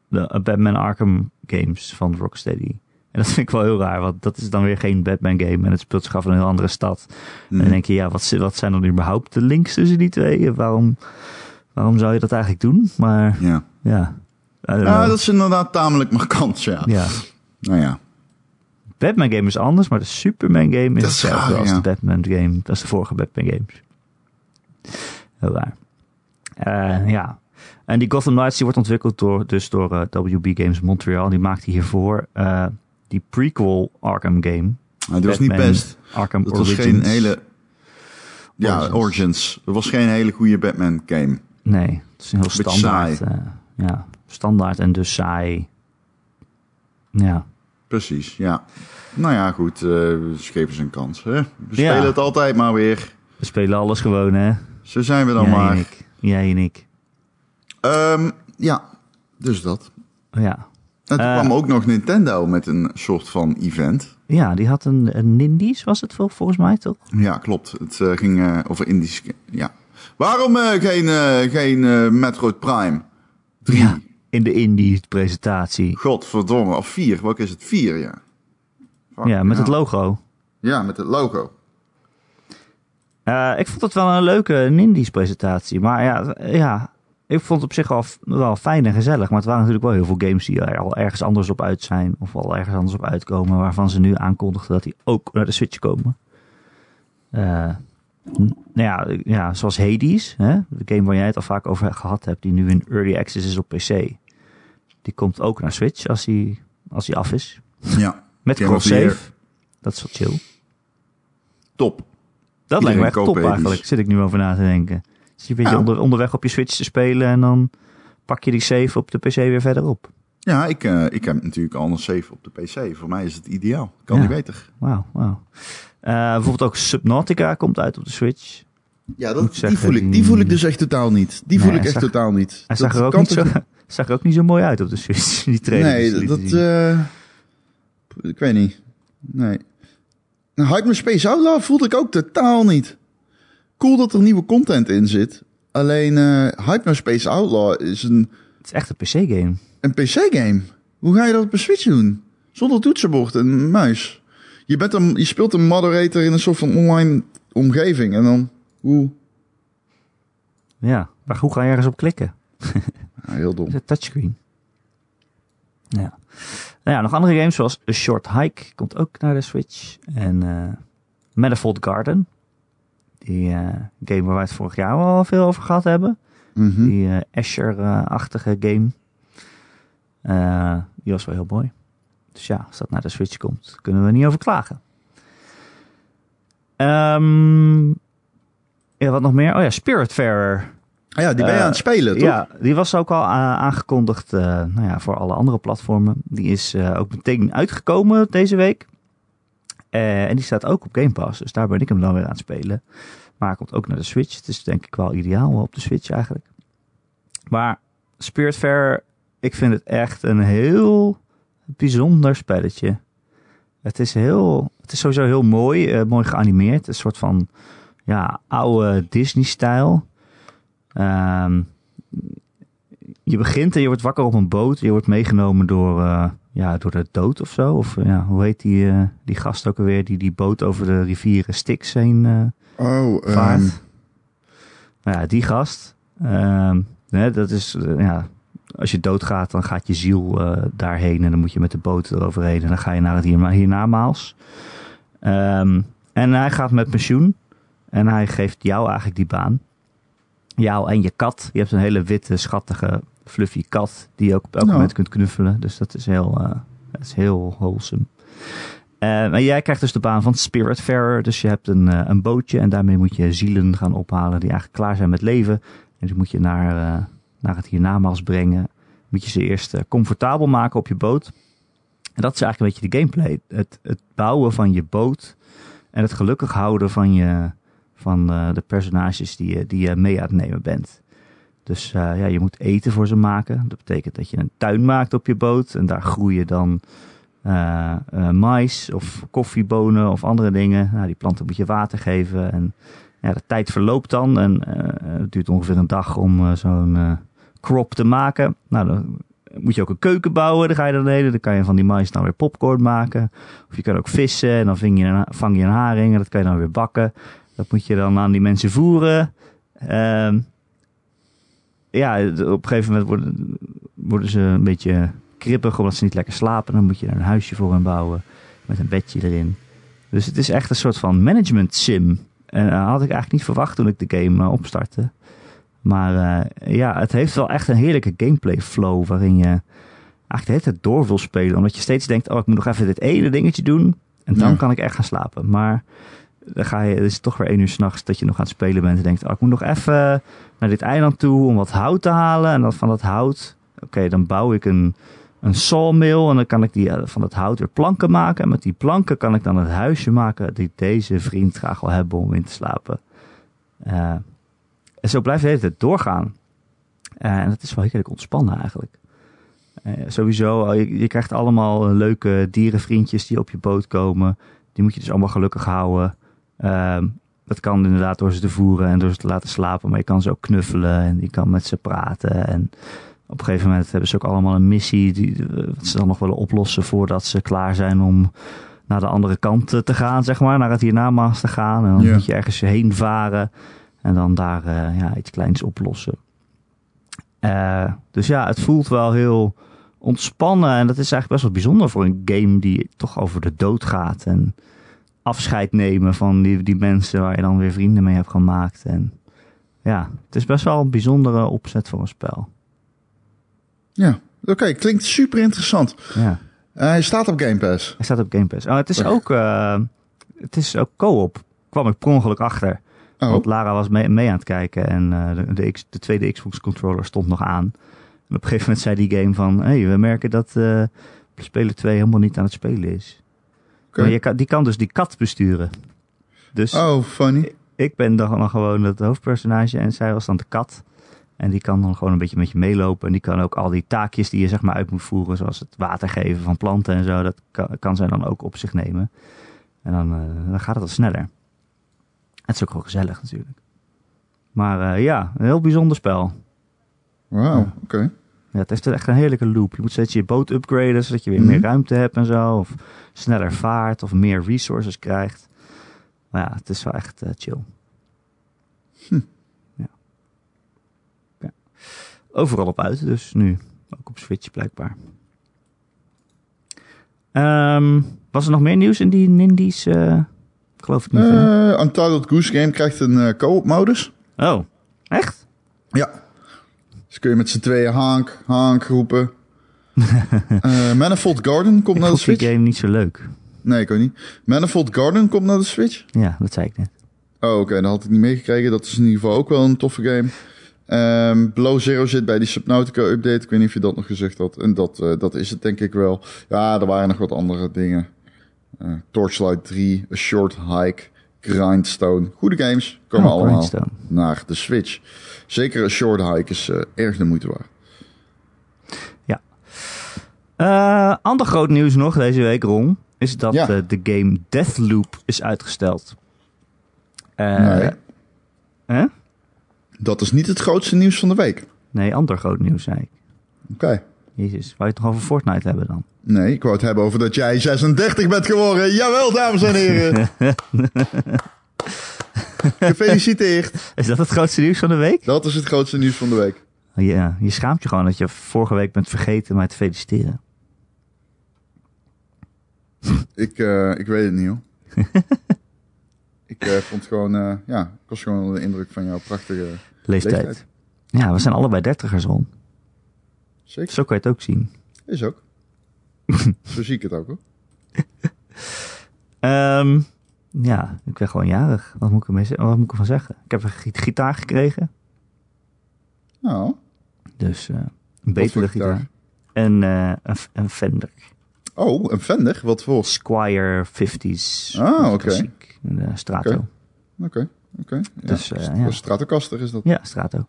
de Batman Arkham games van Rocksteady. En dat vind ik wel heel raar, want dat is dan weer geen Batman game en het speelt zich af in een heel andere stad. En dan denk je, ja, wat, wat zijn dan überhaupt de links tussen die twee? Waarom, waarom zou je dat eigenlijk doen? Maar ja, ja, dat is inderdaad tamelijk markant, ja. ja. Nou ja. Batman game is anders, maar de Superman game is hetzelfde als ja. de Batman game. Dat is de vorige Batman games. Heel raar. Uh, ja. En die Gotham Knights die wordt ontwikkeld door, dus door uh, WB Games Montreal. Die maakte hiervoor uh, die prequel Arkham game. Nou, dat was niet best. Arkham dat Origins. was geen hele... Ja, Origins. Origins. Dat was geen hele goede Batman game. Nee, het is een heel standaard. Uh, ja, standaard en dus saai. Ja. Precies, ja. Nou ja, goed. Uh, geven ze een kans. Hè? We ja. spelen het altijd maar weer. We spelen alles gewoon, hè. Zo zijn we dan Jij maar. En ik. Jij en ik. Um, ja, dus dat. Ja. En toen uh, kwam ook nog Nintendo met een soort van event. Ja, die had een, een Indies, was het volgens mij toch? Ja, klopt. Het uh, ging uh, over Indies. Ja. Waarom geen, geen Metroid Prime 3? Ja, in de Indie-presentatie. Godverdomme, of 4. Welke is het? 4, ja. Fuck, ja, met ja. het logo. Ja, met het logo. ik vond het wel een leuke Indies-presentatie. Maar ja, ja ik vond het op zich wel, wel fijn en gezellig. Maar het waren natuurlijk wel heel veel games die er al ergens anders op uit zijn. Of al ergens anders op uitkomen. Waarvan ze nu aankondigden dat die ook naar de Switch komen. Uh, nou ja, ja, zoals Hades. Hè? De game waar jij het al vaak over gehad hebt. Die nu in Early Access is op PC. Die komt ook naar Switch als hij als af is. Ja. Met cross-save. Dat is wel chill. Top. Dat lijkt me echt top eigenlijk. Zit ik nu over na te denken. Dus je beetje onder, onderweg op je Switch te spelen en dan pak je die save op de PC weer verder op. Ja, ik, uh, ik heb natuurlijk al een save op de PC. Voor mij is het ideaal. Kan niet beter. Wauw, wauw. Uh, bijvoorbeeld ook Subnautica komt uit op de Switch. Ja, dat, die, voel ik, die voel ik dus echt totaal niet. Die voel ik echt totaal niet. Hij zag, er ook niet zo, zag er ook niet zo mooi uit op de Switch, die trailer. Nee, dat... Uh, ik weet niet. Nee. Nou, Hype Space Outlaw voelde ik ook totaal niet. Cool dat er nieuwe content in zit. Alleen uh, Hypnospace Outlaw is een... Het is echt een PC-game. Een PC-game? Hoe ga je dat op een Switch doen? Zonder toetsenbord en muis. Je, bent een, je speelt een moderator in een soort van online omgeving. En dan, hoe? Ja, maar hoe ga je ergens op klikken? Ja, heel dom. Het touchscreen. Ja. Nou ja, nog andere games zoals A Short Hike komt ook naar de Switch. En uh, Manifold Garden. Die uh, game waar wij het vorig jaar al veel over gehad hebben. Mm -hmm. Die uh, Asher-achtige game. Uh, die was wel heel mooi. Dus ja, als dat naar de Switch komt, kunnen we niet over klagen. Um, ja, wat nog meer? Oh ja, Spiritfarer. Ah ja, die ben je aan het spelen, toch? Ja, die was ook al aangekondigd nou ja, voor alle andere platformen. Die is ook meteen uitgekomen deze week. Uh, en die staat ook op Game Pass, dus daar ben ik hem dan weer aan het spelen. Maar hij komt ook naar de Switch. Het is denk ik wel ideaal op de Switch eigenlijk. Maar Spiritfarer, ik vind het echt een heel bijzonder spelletje. Het is, heel, het is sowieso heel mooi, uh, mooi geanimeerd. Een soort van ja, oude Disney-stijl. Um, je begint en je wordt wakker op een boot. Je wordt meegenomen door, uh, ja, door de dood of zo. Of ja, hoe heet die, uh, die gast ook alweer die die boot over de rivieren Styx heen uh, oh, vaart? Um... Nou ja, die gast. Um, hè, dat is, ja, als je doodgaat, dan gaat je ziel daarheen en dan moet je met de boot eroverheen en dan ga je naar het hier, hiernamaals. Um, en hij gaat met pensioen en hij geeft jou eigenlijk die baan. Jou en je kat. Je hebt een hele witte, schattige, fluffy kat die je ook op elk Ja. moment kunt knuffelen. Dus dat is heel, eh, dat is heel wholesome. Eh, maar jij krijgt dus de baan van Spiritfarer. Dus je hebt een, eh, een bootje en daarmee moet je zielen gaan ophalen die eigenlijk klaar zijn met leven. En die moet je naar, naar het hiernamaals brengen. Moet je ze eerst comfortabel maken op je boot. En dat is eigenlijk een beetje de gameplay. Het, het bouwen van je boot en het gelukkig houden van, je, van de personages die je, die je mee aan het nemen bent. Dus eh, ja, je moet eten voor ze maken. Dat betekent dat je een tuin maakt op je boot. En daar groeien dan eh, mais of koffiebonen of andere dingen. Nou, die planten moet je water geven. En ja, de tijd verloopt dan. En het duurt ongeveer een dag om zo'n crop te maken. Nou, dan moet je ook een keuken bouwen. Dan ga je dan heen. Dan kan je van die mais dan weer popcorn maken. Of je kan ook vissen. En dan vang je een, vang je een haring. En dat kan je dan weer bakken. Dat moet je dan aan die mensen voeren. Ehm ja, op een gegeven moment worden, worden ze een beetje krippig omdat ze niet lekker slapen. Dan moet je er een huisje voor hen bouwen met een bedje erin. Dus het is echt een soort van management sim. En dat had ik eigenlijk niet verwacht toen ik de game uh, opstartte. Maar uh, ja, het heeft wel echt een heerlijke gameplay flow waarin je eigenlijk de hele tijd door wil spelen. Omdat je steeds denkt, oh ik moet nog even dit ene dingetje doen. En dan Ja. kan ik echt gaan slapen. Maar dan ga je, het is toch weer één uur s'nachts dat je nog aan het spelen bent. En denkt, oh ik moet nog even naar dit eiland toe om wat hout te halen. En dan van dat hout, oké, dan bouw ik een, een sawmill. En dan kan ik die, eh, van dat hout weer planken maken. En met die planken kan ik dan het huisje maken die deze vriend graag wil hebben om in te slapen. Eh, en zo blijft de hele tijd doorgaan. Eh, en dat is wel heerlijk ontspannen eigenlijk. Sowieso, eh, je, je krijgt allemaal leuke dierenvriendjes die op je boot komen. Die moet je dus allemaal gelukkig houden. Ehm, dat kan inderdaad door ze te voeren en door ze te laten slapen. Maar je kan ze ook knuffelen en je kan met ze praten. En op een gegeven moment hebben ze ook allemaal een missie die eh, wat ze dan nog willen oplossen voordat ze klaar zijn om naar de andere kant eh, te gaan, zeg maar. Naar het hiernamaals te gaan. En dan moet je ergens heen varen en dan daar eh, ja, iets kleins oplossen. Uh, dus ja, het voelt wel heel ontspannen. En dat is eigenlijk best wel bijzonder voor een game die toch over de dood gaat. En afscheid nemen van die, die mensen waar je dan weer vrienden mee hebt gemaakt. En ja, het is best wel een bijzondere opzet voor een spel. Ja, oké, klinkt super interessant. Ja. hij staat op Game Pass. Hij staat op Game Pass. Oh, het is ook, uh, het is ook co-op. Kwam ik per ongeluk achter. Oh. Want Lara was mee, mee, aan het kijken en uh, de, de, de, tweede Xbox controller stond nog aan. En op een gegeven moment zei die game van, hé, hey, we merken dat speler 2 helemaal niet aan het spelen is. Okay. Maar je kan, die kan dus die kat besturen. Dus oh, funny. Ik ben dan gewoon het hoofdpersonage en zij was dan de kat. En die kan dan gewoon een beetje met je meelopen. En die kan ook al die taakjes die je zeg maar uit moet voeren, zoals het water geven van planten en zo, dat kan, kan zij dan ook op zich nemen. En dan, uh, dan gaat het al sneller. Het is ook wel gezellig natuurlijk. Maar uh, ja, een heel bijzonder spel. Wauw, oké. Ja, het heeft echt een heerlijke loop. Je moet steeds je boot upgraden, zodat je weer meer mhm. ruimte hebt en zo. Of sneller vaart, of meer resources krijgt. Maar ja, het is wel echt uh, chill. Hm. Ja. ja. Overal op uit, dus nu. Ook op Switch blijkbaar. Um, was er nog meer nieuws in die Nindies? Uh, geloof ik niet. Uh, Untitled Goose Game krijgt een co-op modus. Oh, echt? Ja. Dus kun je met z'n tweeën Hank, Hank roepen. uh, Manifold Garden komt ik naar de Switch. Ik game niet zo leuk. Nee, ik ook niet. Manifold Garden komt naar de Switch. Ja, dat zei ik net. Oh, oké. Okay, dat had ik niet meegekregen. Dat is in ieder geval ook wel een toffe game. Um, Below Zero zit bij die Subnautica update. Ik weet niet of je dat nog gezegd had. En dat, uh, dat is het denk ik wel. Ja, er waren nog wat andere dingen. Uh, Torchlight 3, A Short Hike, Grindstone. Goede games. Komen oh, allemaal Grindstone. naar de Switch. Zeker A Short Hike is uh, erg de moeite waard. Ja. Uh, ander groot nieuws nog deze week, Ron. Is dat ja. de game Deathloop is uitgesteld. nee. Hè? Dat is niet het grootste nieuws van de week. Nee, ander groot nieuws, zei ik. Oké. Okay. Jezus, wou je het nog over Fortnite hebben dan? Nee, ik wou het hebben over dat jij 36 bent geworden. Jawel, dames en heren. Gefeliciteerd. Is dat het grootste nieuws van de week? Dat is het grootste nieuws van de week. Ja, je schaamt je gewoon dat je vorige week bent vergeten mij te feliciteren. ik, uh, ik weet het niet hoor. ik uh, vond gewoon, uh, ja, ik was gewoon onder de indruk van jouw prachtige leeftijd. leeftijd. Ja, we zijn allebei dertigers, Ron. Zeker. Zo kan je het ook zien. Is ook. Zo zie ik het ook hoor. um, ja, ik ben gewoon jarig. Wat moet ik, ermee, wat moet ik ervan zeggen? Ik heb een gitaar gekregen. Oh. Dus uh, een betere gitaar. gitaar. En uh, een, een Fender. Oh, een Fender? Wat voor? Squire 50s. Ah, oké. Okay. Uh, Strato. Oké, oké. Dus, uh, ja. Stratocaster is dat? Ja, Strato.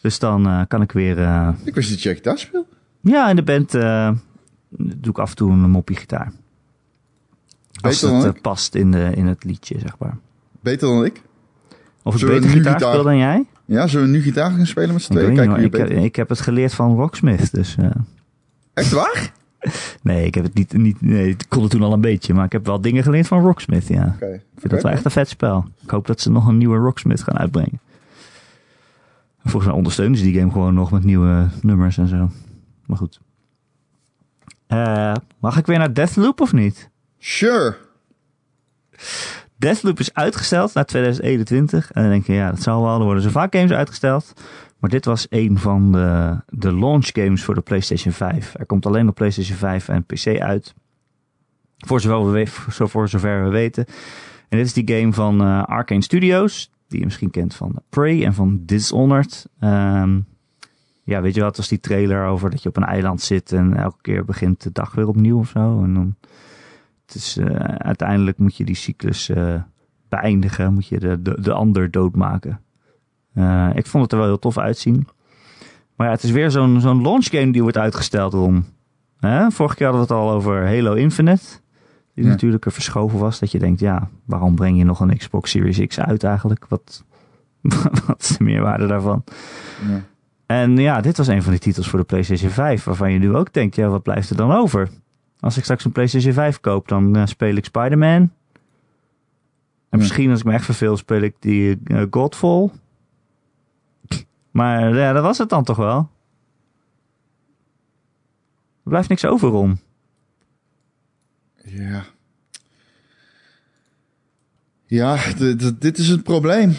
Dus dan kan ik weer... Ik wist dat je gitaar speelt. Ja, in de band doe ik af en toe een moppie gitaar. Beter Als het past in, de, in het liedje, zeg maar. Beter dan ik? Of ik beter gitaar, dan jij? Ja, zullen we nu gitaar gaan spelen met z'n tweeën? Kijk, ik, heb, ik heb het geleerd van Rocksmith, dus... Echt waar? Nee, ik heb het niet, niet nee, ik kon het toen al een beetje, maar ik heb wel dingen geleerd van Rocksmith, ja. Okay. Ik vind dat wel echt een vet spel. Ik hoop dat ze nog een nieuwe Rocksmith gaan uitbrengen. Volgens mij ondersteunen ze die game gewoon nog met nieuwe nummers en zo. Maar goed. Uh, mag ik weer naar Deathloop of niet? Sure. Deathloop is uitgesteld naar 2021. En dan denk je, ja, dat zal wel. Er worden zo vaak games uitgesteld. Maar dit was een van de, de launch games voor de PlayStation 5. Er komt alleen op PlayStation 5 en PC uit. Voor zover we, zover we weten. En dit is die game van uh, Arcane Studios. Die je misschien kent van Prey en van Dishonored. Um, ja, weet je wat, was die trailer over dat je op een eiland zit en elke keer begint de dag weer opnieuw of zo. En dan, het is, uh, uiteindelijk moet je die cyclus uh, beëindigen, moet je de, de, de ander doodmaken. Uh, ik vond het er wel heel tof uitzien. Maar ja, het is weer zo'n zo'n launch game die wordt uitgesteld om. Vorige keer hadden we het al over Halo Infinite. Die ja. natuurlijk er verschoven was. Dat je denkt, ja, waarom breng je nog een Xbox Series X uit eigenlijk? Wat, wat is de meerwaarde daarvan? Ja. En ja, dit was een van die titels voor de PlayStation 5. Waarvan je nu ook denkt, ja, wat blijft er dan over? Als ik straks een PlayStation 5 koop, dan uh, speel ik Spider-Man. En misschien als ik me echt verveel, speel ik die uh, Godfall. Maar ja, dat was het dan toch wel. Er blijft niks over, Ron. Ja. Ja, dit is het probleem.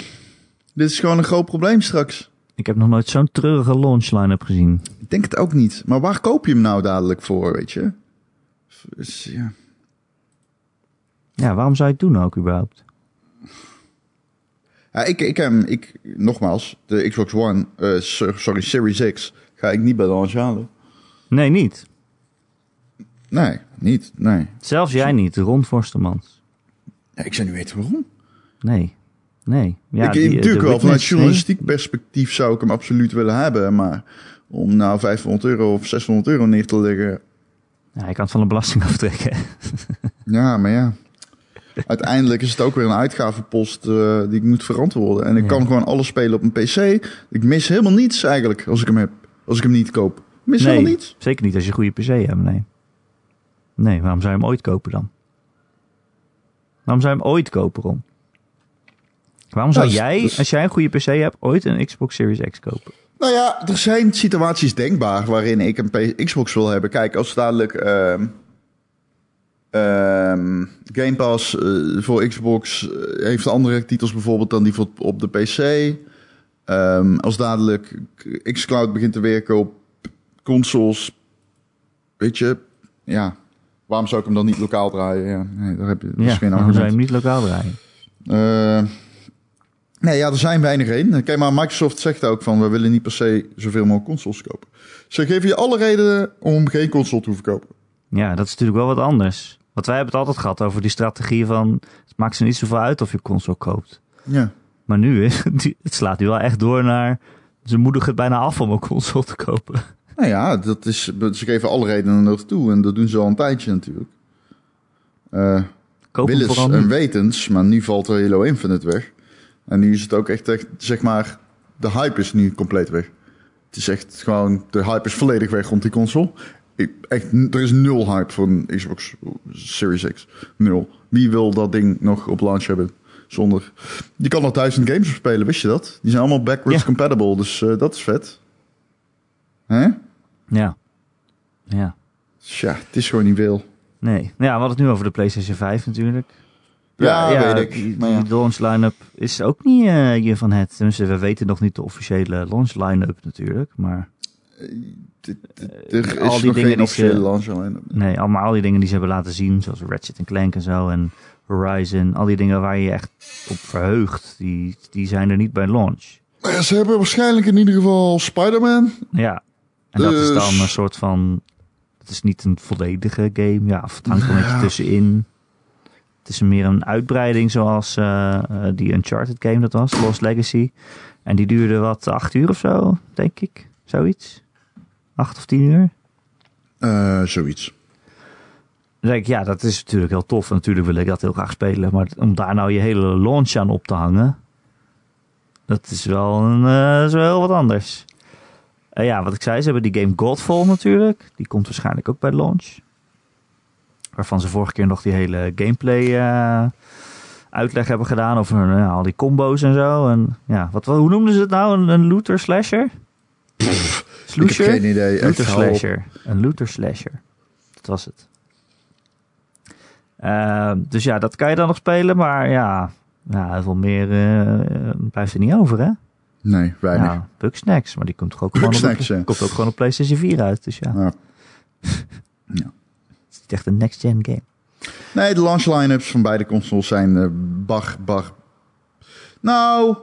Dit is gewoon een groot probleem straks. Ik heb nog nooit zo'n treurige launch line-up gezien. Ik denk het ook niet. Maar waar koop je hem nou dadelijk voor, weet je? Ja. Ja, waarom zou je het doen ook überhaupt? Ja, ik, ik heb hem, ik, nogmaals, de Xbox One, eh, so- sorry, Series X, ga ik niet bij de launch halen. Nee, niet. Nee, niet, nee. Zelfs jij niet, Ron Forstemans. Ja, ik zou niet weten waarom. Nee. Nee. Ja, ik, die, eh, natuurlijk wel, vanuit journalistiek perspectief zou ik hem absoluut willen hebben, maar om nou 500 euro of 600 euro neer te leggen. Ja, je kan het van de belasting aftrekken. ja, maar ja. Uiteindelijk is het ook weer een uitgavenpost eh, die ik moet verantwoorden. En ik Ja. kan gewoon alles spelen op een PC. Ik mis helemaal niets eigenlijk als ik hem heb. Als ik hem niet koop. Ik mis Nee, helemaal niets. zeker niet als je een goede PC hebt, nee. Nee, waarom zou je hem ooit kopen dan? Waarom zou je hem ooit kopen, Ron? Waarom zou dus- jij, dus- als jij een goede PC hebt, ooit een Xbox Series X kopen? Nou ja, er zijn situaties denkbaar waarin ik een Xbox wil hebben. Kijk, als dadelijk ehm, ehm, Game Pass eh, voor Xbox eh, heeft andere titels bijvoorbeeld dan die voor, op de PC. Ehm, als dadelijk xCloud begint te werken op consoles, weet je, ja, waarom zou ik hem dan niet lokaal draaien? Ja, nee, daar heb je dat is ja, geen waarom zou je hem niet lokaal draaien? Eh, nee, ja, er zijn weinig in. Kijk, maar Microsoft zegt ook van... we willen niet per se zoveel mogelijk consoles kopen. Ze geven je alle redenen om geen console te hoeven kopen. Ja, dat is natuurlijk wel wat anders. Want wij hebben het altijd gehad over die strategie van... het maakt ze niet zoveel uit of je console koopt. Ja. Maar nu is het slaat nu wel echt door naar... ze moedigen het bijna af om een console te kopen. Nou ja, dat is, ze geven alle redenen ertoe. En dat doen ze al een tijdje natuurlijk. Eh Koop hem willens en wetens, maar nu valt er Halo Infinite weg. En nu is het ook echt, echt, zeg maar... de hype is nu compleet weg. Het is echt gewoon... de hype is volledig weg rond die console. Ik, echt, er is nul hype voor een Xbox Series X. Nul. Wie wil dat ding nog op launch hebben? Zonder... Je kan nog duizend games spelen, wist je dat? Die zijn allemaal backwards Ja. compatible, dus eh, dat is vet. Hè? Ja. Ja. Tja, het is gewoon niet veel. Nee. Ja, we hadden het nu over de PlayStation 5 natuurlijk. Ja, weet ik. Die, Maar die ja. launch line-up is ook niet eh je van het. Tenminste, we weten nog niet de officiële launch line-up natuurlijk. Maar Dit- dit- Er is Eh, al die nog dingen geen die officiële ze- launch alleen. nee, allemaal al die dingen die ze hebben laten zien, zoals Ratchet Clank en zo en Horizon. Al die dingen waar je je echt op verheugt, die, die zijn er niet bij launch. Maar ja, ze hebben waarschijnlijk in ieder geval Spider-Man. Ja. En dat is Dus- dan een soort van. Het is niet een volledige game. Ja, of het hangt er een beetje tussenin. Het is meer een uitbreiding zoals eh, die Uncharted game dat was, Lost Legacy. En die duurde wat, acht uur of zo, denk ik. Zoiets. Acht of tien uur. Eh, zoiets. Dan denk ik, ja, dat is natuurlijk heel tof. En natuurlijk wil ik dat heel graag spelen. Maar om daar nou je hele launch aan op te hangen... dat is wel, een, is wel heel wat anders. Ja, wat ik zei, ze hebben die game Godfall natuurlijk. Die komt waarschijnlijk ook bij launch. Waarvan ze vorige keer nog die hele gameplay eh, uitleg hebben gedaan... over eh, al die combo's en zo. En, ja, wat, hoe noemden ze het nou? Een, een looter slasher? Ik heb geen idee. Looter slasher. Een looter slasher. Dat was het. Ehm, dus ja, dat kan je dan nog spelen, maar ja, ja heel veel meer eh, blijft er niet over, hè? Nee, weinig. Ja, Bugsnax, maar die komt toch ook gewoon, op, ja. komt ook gewoon op PlayStation 4 uit, dus ja. Ja. Is niet echt een next-gen game. Nee, de launch line-ups van beide consoles zijn eh bar, bar. Nou,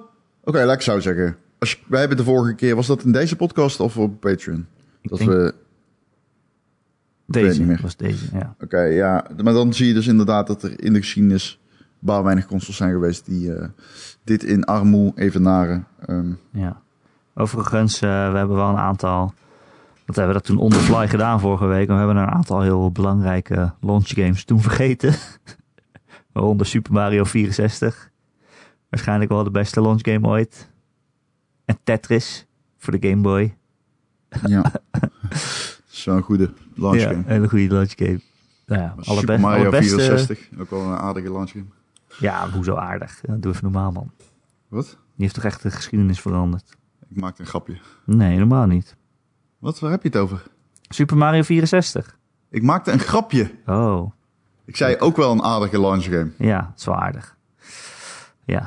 oké, laat ik zo zeggen. Als je, wij hebben de vorige keer, was dat in deze podcast of op Patreon? Ik Dat we, deze meer. was deze, ja. oké, ja. Maar dan zie je dus inderdaad dat er in de geschiedenis bar weinig consoles zijn geweest die eh, dit in armoe evenaren. Ehm ja. Overigens, eh, we hebben wel een aantal... Want we hebben dat toen on the fly gedaan vorige week. Maar we hebben een aantal heel belangrijke launch games toen vergeten. Waaronder Super Mario 64. Waarschijnlijk wel de beste launch game ooit. En Tetris voor de Game Boy. ja. Zo'n goede launch ja, game. een hele goede launch game. Nou ja, Super Mario alle beste- 64, ook wel een aardige launch game. Ja, hoezo aardig. Ja, doe even normaal, man. Wat? Die heeft toch echt de geschiedenis veranderd. Ik maakte een grapje. Nee, helemaal niet. Wat, waar heb je het over? Super Mario 64. Ik maakte een grapje. Oh, Ik zei ook wel een aardige launch game. ja, dat is wel aardig. Ja,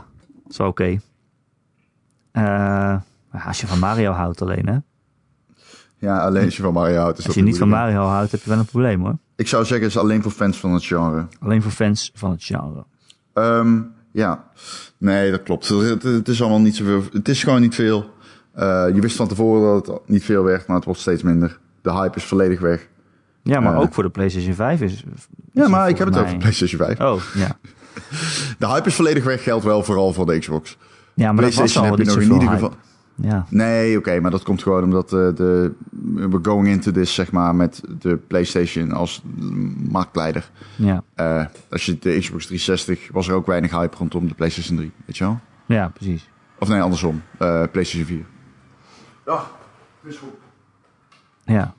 dat is wel oké. Eh, als je van Mario houdt alleen, hè? Ja, alleen als je van Mario houdt. Is Als dat je niet van. Mario houdt, heb je wel een probleem, hoor. Ik zou zeggen, het is alleen voor fans van het genre. Alleen voor fans van het genre. Ehm, ja, nee, dat klopt. Het, het is allemaal niet zoveel. Het is gewoon niet veel. Eh, je wist van tevoren dat het niet veel werd, maar het wordt steeds minder. De hype is volledig weg. Ja, maar Eh. ook voor de PlayStation 5 is... is Ja, maar ik heb het over PlayStation 5. Oh, ja. De hype is volledig weg, geldt wel vooral voor de Xbox. Ja, maar dat was al heb je nog in ieder geval. Ja, Nee, oké, maar dat komt gewoon omdat eh, de, we're going into this, zeg maar, met de PlayStation als marktleider. ja, als je de Xbox 360 was er ook weinig hype rondom de PlayStation 3, weet je wel? ja, precies. Of nee, andersom, PlayStation 4. Ja, is goed. Ja,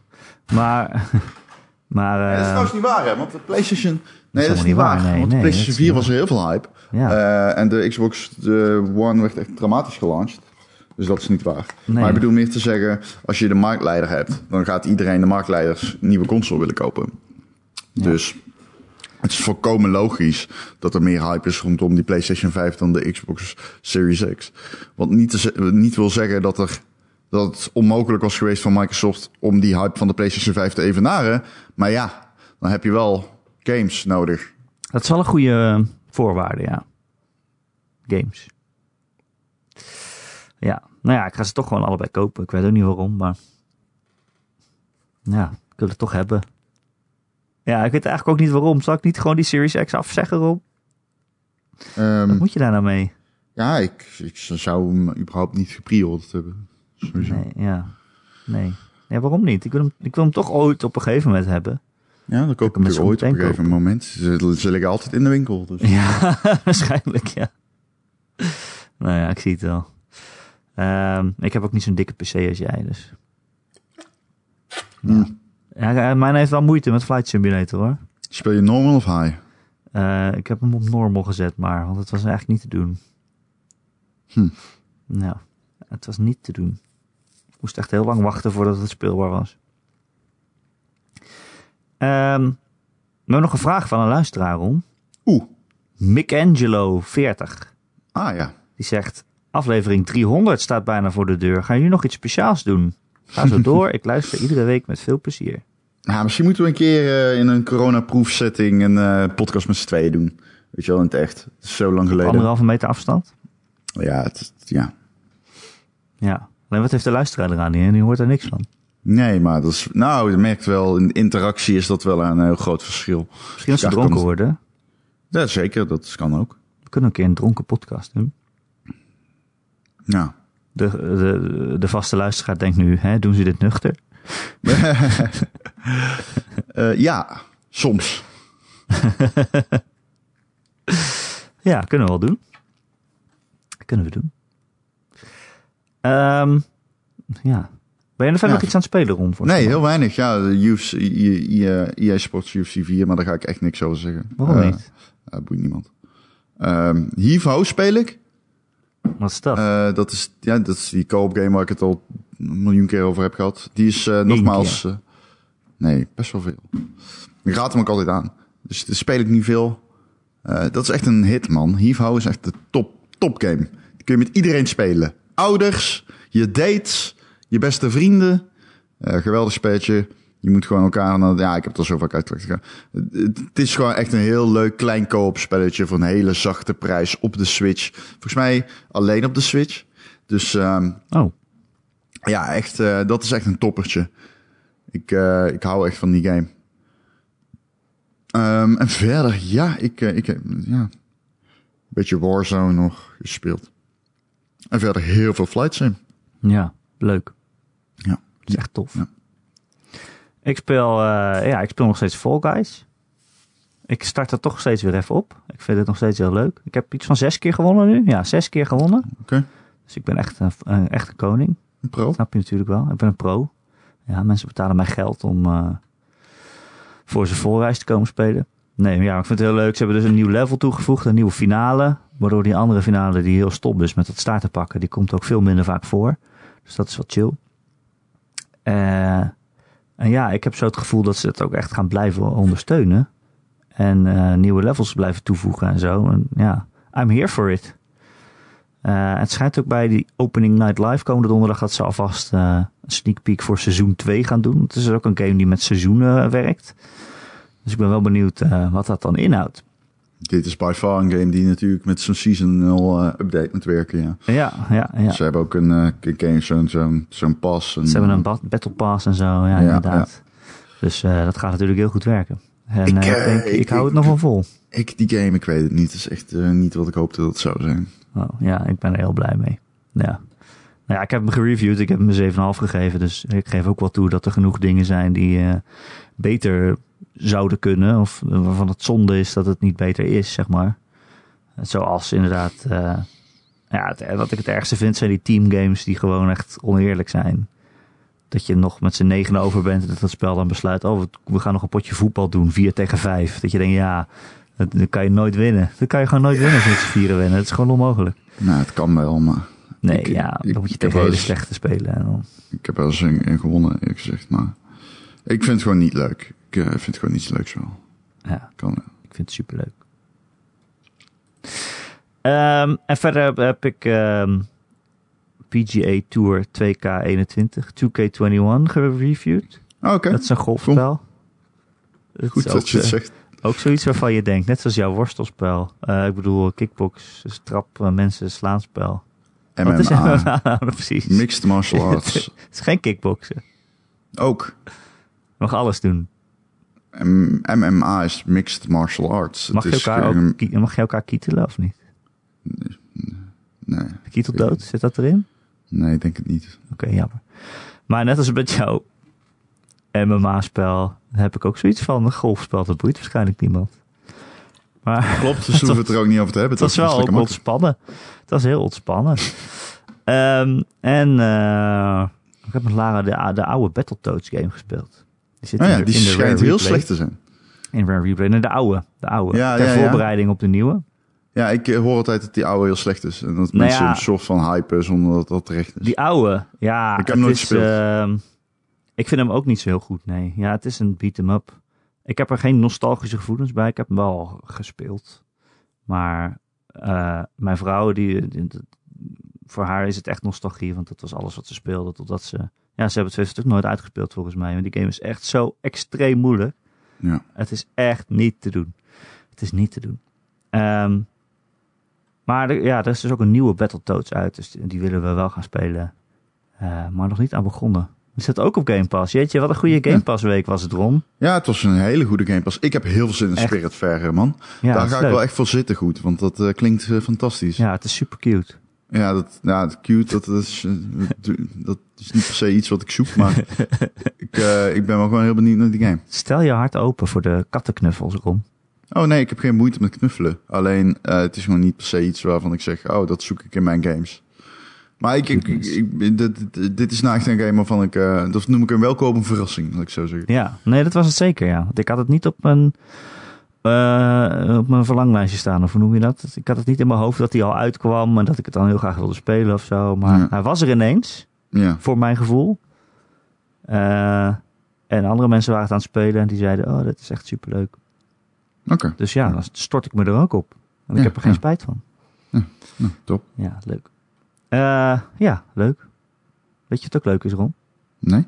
maar... maar dat is eh, trouwens niet waar, hè? Want de PlayStation. Nee, dat is niet waar. nee, want de nee, PlayStation dat is 4 niet was er heel veel hype. ja, Eh, en de Xbox de One werd echt dramatisch gelanceerd. Dus dat is niet waar. Nee. Maar ik bedoel meer te zeggen, als je de marktleider hebt, dan gaat iedereen de marktleiders nieuwe console willen kopen. Ja. Dus het is volkomen logisch dat er meer hype is rondom die PlayStation 5 dan de Xbox Series X. Wat niet, te niet wil zeggen dat, er, dat het onmogelijk was geweest van Microsoft om die hype van de PlayStation 5 te evenaren. Maar ja, dan heb je wel games nodig. dat is wel een goede eh, voorwaarde, ja. Games. Ja, nou ja, ik ga ze toch gewoon allebei kopen. Ik weet ook niet waarom, maar... Ja, ik wil het toch hebben. Ja, ik weet eigenlijk ook niet waarom. Zal ik niet gewoon die Series X afzeggen, Rob? Ehm, Wat moet je daar nou mee? Ja, ik, ik zou hem überhaupt niet gepreorderd hebben. Sowieso. Nee, ja. Nee. Ja, waarom niet? Ik wil, hem, ik wil hem toch ooit op een gegeven moment hebben. Ja, dan koop ik hem ooit op een gegeven moment. Ze, ze liggen altijd in de winkel. Dus. Ja, waarschijnlijk, ja. Nou ja, ik zie het wel. Ehm, ik heb ook niet zo'n dikke PC als jij, dus. Hm. Ja, mijn heeft wel moeite met Flight Simulator, hoor. Speel je normal of high? Eh, ik heb hem op normal gezet, maar, want het was eigenlijk niet te doen. Hm. Nou, het was niet te doen. Moest echt heel lang wachten voordat het speelbaar was. We hebben nog een vraag van een luisteraar, Ron. Oeh. Micangelo 40. Ah ja. Die zegt, aflevering 300 staat bijna voor de deur. Gaan jullie nog iets speciaals doen? Ga zo door. Ik luister iedere week met veel plezier. Nou, misschien moeten we een keer eh, in een coronaproefsetting een eh, podcast met z'n tweeën doen. Weet je wel, in het echt. Het is zo lang geleden. Anderhalve meter afstand? Ja, het, ja. Ja. Nee, wat heeft de luisteraar eraan? Die, die hoort er niks van. Nee, maar dat is... Nou, je merkt wel, in interactie is dat wel een heel groot verschil. Misschien als ze dronken kan- worden. Ja, zeker. Dat kan ook. We kunnen een keer een dronken podcast doen. Ja. De, de, de vaste luisteraar denkt nu, hè, doen ze dit nuchter? Eh, ja, soms. Ja, kunnen we wel doen. Kunnen we doen. Ehm, ja. Ben je er verder Ja. nog iets aan het spelen, Ron? voor Nee, heel weinig. Ja, UFC, EA, Sports UFC 4, maar daar ga ik echt niks over zeggen. Waarom Eh, niet? eh, boeit niemand. Ehm Hivo speel ik. Wat is dat? Eh, dat, is, ja, dat is die co-op game waar ik het al een miljoen keer over heb gehad. Die is nogmaals... nee, best wel veel. Ik raad hem ook altijd aan. Dus daar speel ik niet veel. Dat is echt een hit, man. Hivo is echt de top, top game. Die kun je met iedereen spelen. Ouders, je dates, je beste vrienden. Eh, geweldig spelletje. Je moet gewoon elkaar... naar- Ja, ik heb het al zo vaak uitgelegd. Het, is gewoon echt een heel leuk klein co-op spelletje... voor een hele zachte prijs op de Switch. Volgens mij alleen op de Switch. Dus ehm, oh, ja, echt, eh, dat is echt een toppertje. Ik, eh, ik hou echt van die game. Ehm, en verder, ja, ik, ik heb ja, een beetje Warzone nog gespeeld. En verder heel veel Flight Sim. ja, leuk. Ja. Dat is echt tof. Ja. Ik speel, eh, ja, ik speel nog steeds Fall Guys. Ik start er toch steeds weer even op. Ik vind het nog steeds heel leuk. Ik heb iets van zes keer gewonnen nu. Ja, zes keer gewonnen. Oké, Dus ik ben echt een, een echt een koning. een pro. Snap je natuurlijk wel. Ik ben een pro. Ja, mensen betalen mij geld om eh, voor ze voorreis te komen spelen. Nee, maar ja, ik vind het heel leuk. Ze hebben dus een nieuw level toegevoegd, een nieuwe finale. Waardoor die andere finale die heel stom is met dat staart te pakken, die komt ook veel minder vaak voor. Dus dat is wel chill. Eh, en ja, ik heb zo het gevoel dat ze het ook echt gaan blijven ondersteunen. En eh, nieuwe levels blijven toevoegen en zo. En ja, I'm here for it. Eh, het schijnt ook bij die Opening Night Live komende donderdag dat ze alvast een sneak peek voor seizoen 2 gaan doen. Het is ook een game die met seizoenen werkt. Dus ik ben wel benieuwd eh, wat dat dan inhoudt. Dit is by far een game die natuurlijk met zo'n seasonal eh, update moet werken, ja. Ja, ja, ja. Ze hebben ook een uh, game, zo'n zo'n zo'n pas. Een, Ze hebben een ba- battle pass en zo, ja, inderdaad. Dus eh, dat gaat natuurlijk heel goed werken. En Ik, ik, denk, ik, ik- hou het nog wel vol. Ik, die game, ik weet het niet. Het is echt niet wat ik hoopte dat het zou zijn. Oh, ja, ik ben er heel blij mee. Ja. Nou ja, ik heb hem gereviewd. Ik heb hem een 7,5 gegeven. Dus ik geef ook wel toe dat er genoeg dingen zijn die eh, beter zouden kunnen. Of waarvan het zonde is dat het niet beter is, zeg maar. Zoals inderdaad... eh, ja, het, wat ik het ergste vind zijn die teamgames die gewoon echt oneerlijk zijn. Dat je nog met z'n negen over bent en dat het spel dan besluit... oh, we- gaan nog een potje voetbal doen, 4 tegen 5. Dat je denkt, ja, dat, dat kan je nooit winnen. Dat kan je gewoon nooit winnen als je met z'n vieren winnen. Het is gewoon onmogelijk. Nou, het kan wel, maar Nee, Ik- ja, ik- dan moet je ik tegen hele eens- slechte spelen. En dan, ik heb wel eens in, gewonnen, eerlijk gezegd. Maar ik vind het gewoon niet leuk. Ik eh, vind het gewoon niet zo leuk zo. ja, Kan, ik vind het superleuk. Ehm, en verder heb, ik ehm, PGA Tour 2K21, 2K21 gereviewd. Ah, Oké, Dat is een golfspel. Goed dat ook, je het zegt. Ook zoiets waarvan je denkt, net zoals jouw worstelspel. Eh, ik bedoel, kickbox, trap, eh, mensen, slaanspel. Wat is MMA, MMA nou precies? mixed martial arts. Het is geen kickboksen. Ook. Je mag alles doen. MMA is mixed martial arts. Mag je, is elkaar ook, mag je elkaar kietelen of niet? Nee, Kieteldood, zit dat erin? nee, ik denk het niet. Oké, jammer. Maar net als met jouw MMA-spel heb ik ook zoiets van een golfspel. Dat boeit waarschijnlijk niemand. Maar Klopt, dus we hoeven het er ook niet over te hebben. het was toch? wel Dat ook is ontspannen. Het was heel ontspannen. Ehm, en eh, ik heb met Lara de, de oude Battletoads game gespeeld. Die zit. Oh in ja, de- die in de schijnt heel slecht te zijn. In Rare Replay. Nee, de oude. De oude. Ja, Ter ja, voorbereiding op de nieuwe. Ja, ik eh, hoor altijd dat die oude heel slecht is. En dat Nou mensen een soort van hype zonder dat dat terecht is. Die oude, ja. Ik heb nooit is, gespeeld. ehm, ik vind hem ook niet zo heel goed, nee. Ja, het is een beat-em-up. Ik heb er geen nostalgische gevoelens bij. Ik heb hem wel gespeeld. Maar eh, mijn vrouw, die, die- die- voor haar is het echt nostalgie. Want dat was alles wat ze speelde. Totdat ze... Ja, ze hebben het twee stuk nooit uitgespeeld volgens mij. Want die game is echt zo extreem moeilijk. Ja. Het is echt niet te doen. Het is niet te doen. Ehm, maar er, ja, er is dus ook een nieuwe Battletoads uit. Dus die, die willen we wel gaan spelen. Eh, maar nog niet aan begonnen. Die zit ook op Game Pass. Jeetje, wat een goede Game Pass week was het, Ron. ja, het was een hele goede Game Pass. Ik heb heel veel zin in Echt? Spiritfarer, man. Ja, Daar ga ik leuk. wel echt voor zitten goed, want dat eh, klinkt eh, fantastisch. Ja, het is super cute. Dat, ja, dat cute, dat, dat, is, dat is niet per se iets wat ik zoek, maar ik, eh, ik ben wel gewoon heel benieuwd naar die game. Stel je hart open voor de kattenknuffels, Ron. Oh nee, ik heb geen moeite met knuffelen. Alleen, eh, het is gewoon niet per se iets waarvan ik zeg, oh, dat zoek ik in mijn games. Maar ik, ik, ik, dit, dit- is nou echt een game waarvan ik, eh, dat noem ik een welkome verrassing, laat ik zo zeggen. Ja, nee, dat was het zeker, ja. Want ik had het niet op mijn, eh, op mijn verlanglijstje staan, of hoe noem je dat? Ik had het niet in mijn hoofd dat hij al uitkwam en dat ik het dan heel graag wilde spelen of zo. Maar Ja. hij was er ineens. Ja, voor mijn gevoel. Eh, en andere mensen waren het aan het spelen en die zeiden, oh, dit is echt superleuk. oké. Dus ja, dan stort ik me er ook op. En ik heb er geen spijt van. Nou, top. Ja, leuk. Eh, ja, leuk. Weet je wat ook leuk is, Ron? Nee?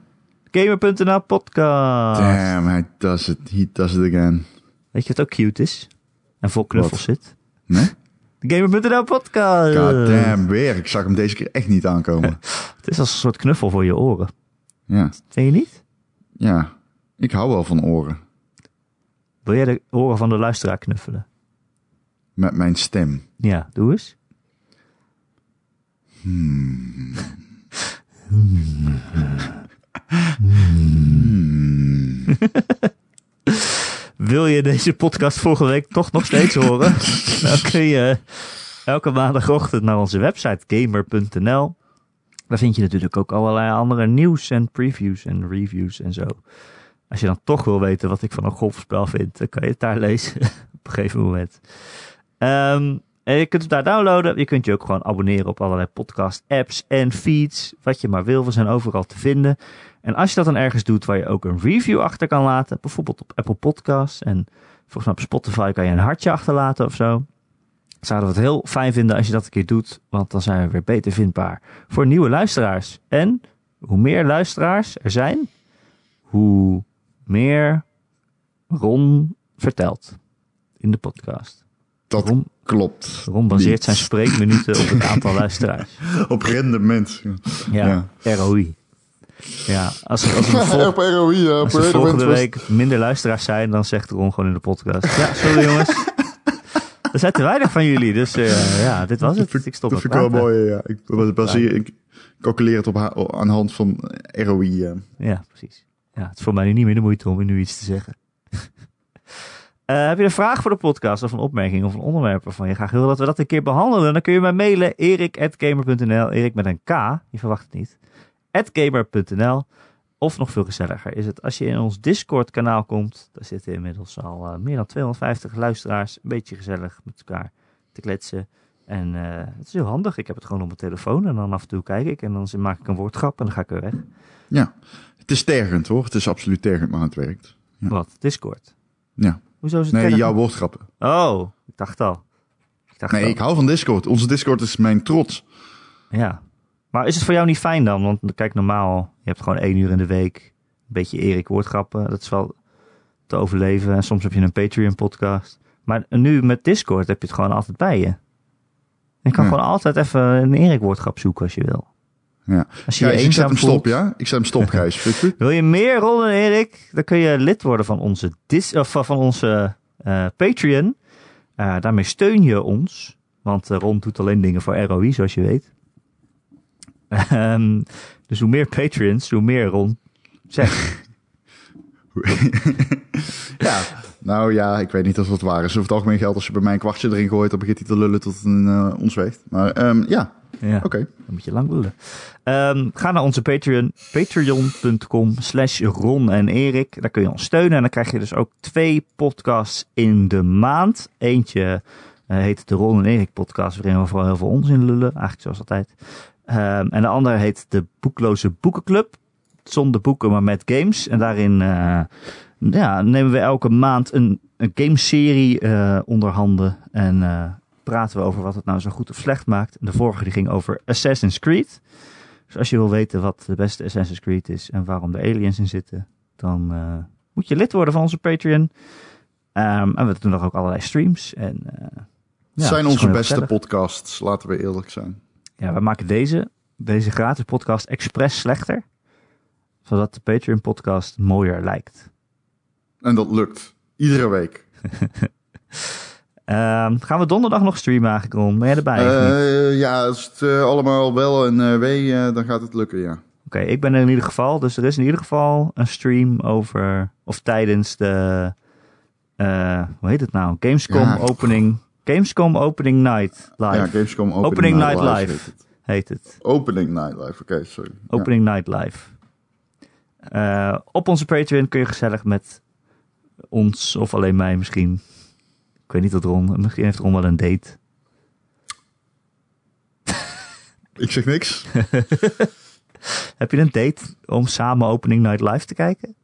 Gamer.nl podcast. Damn, hij does it. He does it again. Weet je wat ook cute is? En vol knuffels zit? Nee? De Gamer.nl podcast. God damn, weer. Ik zag hem deze keer echt niet aankomen. Het is als een soort knuffel voor je oren. Ja, Vind je niet? ja. Ik hou wel van oren. Wil jij de oren van de luisteraar knuffelen? Met mijn stem. Ja, doe eens. Hmm. Wil je deze podcast volgende week toch nog steeds horen? Dan kun je elke maandagochtend naar onze website gamer.nl. Daar vind je natuurlijk ook allerlei andere nieuws en previews en reviews en zo. Als je dan toch wil weten wat ik van een golfspel vind, dan kan je het daar lezen op een gegeven moment. Ehm, En je kunt het daar downloaden. Je kunt je ook gewoon abonneren op allerlei podcast apps en feeds. Wat je maar wil. We zijn overal te vinden. En als je dat dan ergens doet waar je ook een review achter kan laten. Bijvoorbeeld op Apple Podcasts. En volgens mij op Spotify kan je een hartje achterlaten of zo. Zouden we het heel fijn vinden als je dat een keer doet. Want dan zijn we weer beter vindbaar voor nieuwe luisteraars. En hoe meer luisteraars er zijn, hoe meer Ron vertelt in de podcast. Dat Ron, klopt. Ron baseert niet. zijn spreekminuten op het aantal luisteraars. Op rendement. Ja, ROI. Ja, als, als, er vol- ROI, ja. Als er volgende week minder luisteraars zijn, dan zegt Ron gewoon in de podcast. Ja, sorry jongens. Er zijn te weinig van jullie, dus eh, ja, dit was het. Ik stop dat vind ik wel mooi, ja. Ik baseer, ik calculeer het op aan de hand van ROI. eh. Ja, precies. Ja, het is voor mij nu niet meer de moeite om nu iets te zeggen. Eh, heb je een vraag voor de podcast of een opmerking of een onderwerp waarvan je graag wil dat we dat een keer behandelen? Dan kun je mij mailen erik.gamer.nl, Erik met een K, je verwacht het niet, @gamer.nl. Of nog veel gezelliger is het als je in ons Discord kanaal komt. Daar zitten inmiddels al eh, meer dan 250 luisteraars. Een beetje gezellig met elkaar te kletsen. En eh, het is heel handig. Ik heb het gewoon op mijn telefoon en dan af en toe kijk ik en dan maak ik een woordgrap en dan ga ik weer weg. Ja, het is tergend hoor. Het is absoluut tergend, maar het werkt. Ja. Wat? Discord? Ja. Hoezo is het Nee, jouw woordgrappen. Oh, ik dacht al. Ik dacht Nee, al. ik hou van Discord. Onze Discord is mijn trots. Ja. Maar is het voor jou niet fijn dan? Want kijk, normaal, je hebt gewoon één uur in de week. Een beetje Erik woordgrappen. Dat is wel te overleven. En soms heb je een Patreon podcast. Maar nu met Discord heb je het gewoon altijd bij je. Je kan Ja. gewoon altijd even een Erik woordgrap zoeken als je wil. Ja. Als je ik zet hem voelt. stop, ja? Ik zet hem stop, Gijs. Wil je meer Ron en Erik? Dan kun je lid worden van onze, dis of van onze eh, Patreon. Eh, daarmee steun je ons. Want eh, Ron doet alleen dingen voor ROI, zoals je weet. Ehm, dus hoe meer Patreons, hoe meer Ron. Zeg, Ja. Nou ja, ik weet niet of dat waar is. Over het algemeen geldt als je bij mij een kwartje erin gooit, dan begint hij te lullen tot het een eh ons weegt. Maar ehm, ja, ja, oké. dan moet je lang lullen. Ehm, ga naar onze Patreon, patreon.com slash Ron en Erik. Daar kun je ons steunen. En dan krijg je dus ook twee podcasts in de maand. Eentje eh, heet de Ron en Erik podcast, waarin we vooral heel veel onzin lullen. Eigenlijk zoals altijd. Ehm, en de andere heet de Boekloze Boekenclub. Zonder boeken, maar met games. En daarin eh, ja, nemen we elke maand een, een gameserie eh onder handen. En praten we over wat het nou zo goed of slecht maakt. En de vorige die ging over Assassin's Creed. Dus als je wil weten wat de beste Assassin's Creed is en waarom er aliens in zitten, dan eh, moet je lid worden van onze Patreon. Ehm, en we doen nog ook allerlei streams. En, eh, ja, zijn onze beste podcasts, laten we eerlijk zijn. Ja, we maken deze, deze gratis podcast expres slechter. Zodat de Patreon podcast mooier lijkt. En dat lukt. Iedere week. Ehm, gaan we donderdag nog streamen eigenlijk, Ron? Ben jij erbij? Eh, ja, als het eh, allemaal wel en wee, eh, dan gaat het lukken, ja. Oké, ik ben er in ieder geval. Dus er is in ieder geval een stream over, of tijdens de, hoe heet het nou? Gamescom Ja. opening, Gamescom opening night live Ja, Gamescom Opening, Opening Night Live. heet het. heet het. Opening Night Live, oké, sorry. Ja. Opening night live. Op onze Patreon kun je gezellig met ons, of alleen mij misschien. Ik weet niet wat Ron, misschien heeft Ron wel een date. Ik zeg niks. Heb je een date om samen Opening Night Live te kijken?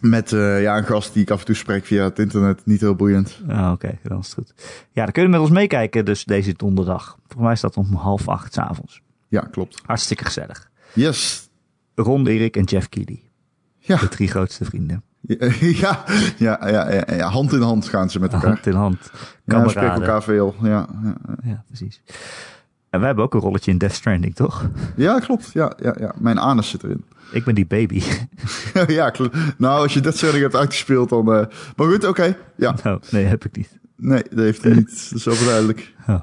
Met eh, ja, een gast die ik af en toe spreek via het internet. Niet heel boeiend. Ah, Oké, dan is het goed. Ja, dan kun je met ons meekijken dus deze donderdag. Volgens mij is dat om half acht 's avonds. Ja, klopt. Hartstikke gezellig. Yes. Ron, Erik en Jeff Keighley. Ja. De drie grootste vrienden. Ja, ja, ja, ja, ja, hand in hand gaan ze met elkaar. Hand in hand. Ja, we spreken Kameraden. elkaar veel. Ja, ja, Ja, precies. En wij hebben ook een rolletje in Death Stranding, toch? ja klopt. Ja, ja, ja. Mijn anus zit erin. Ik ben die baby. ja, klopt. Nou, als je dat Stranding hebt uitgespeeld, dan... eh, Maar goed, oké. Ja, Nou, nee, heb ik niet. nee, dat heeft hij niet. Dat is overduidelijk.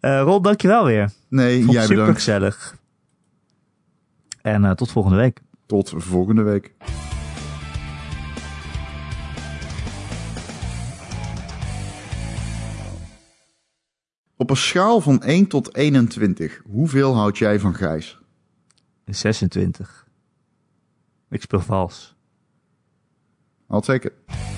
Eh Ron, dankjewel weer. Nee, Vond jij het super bedankt. gezellig. En eh, tot volgende week. Tot volgende week. Op een schaal van 1 tot 21, hoeveel houd jij van Gijs? 26. Ik speel vals. I'll take it.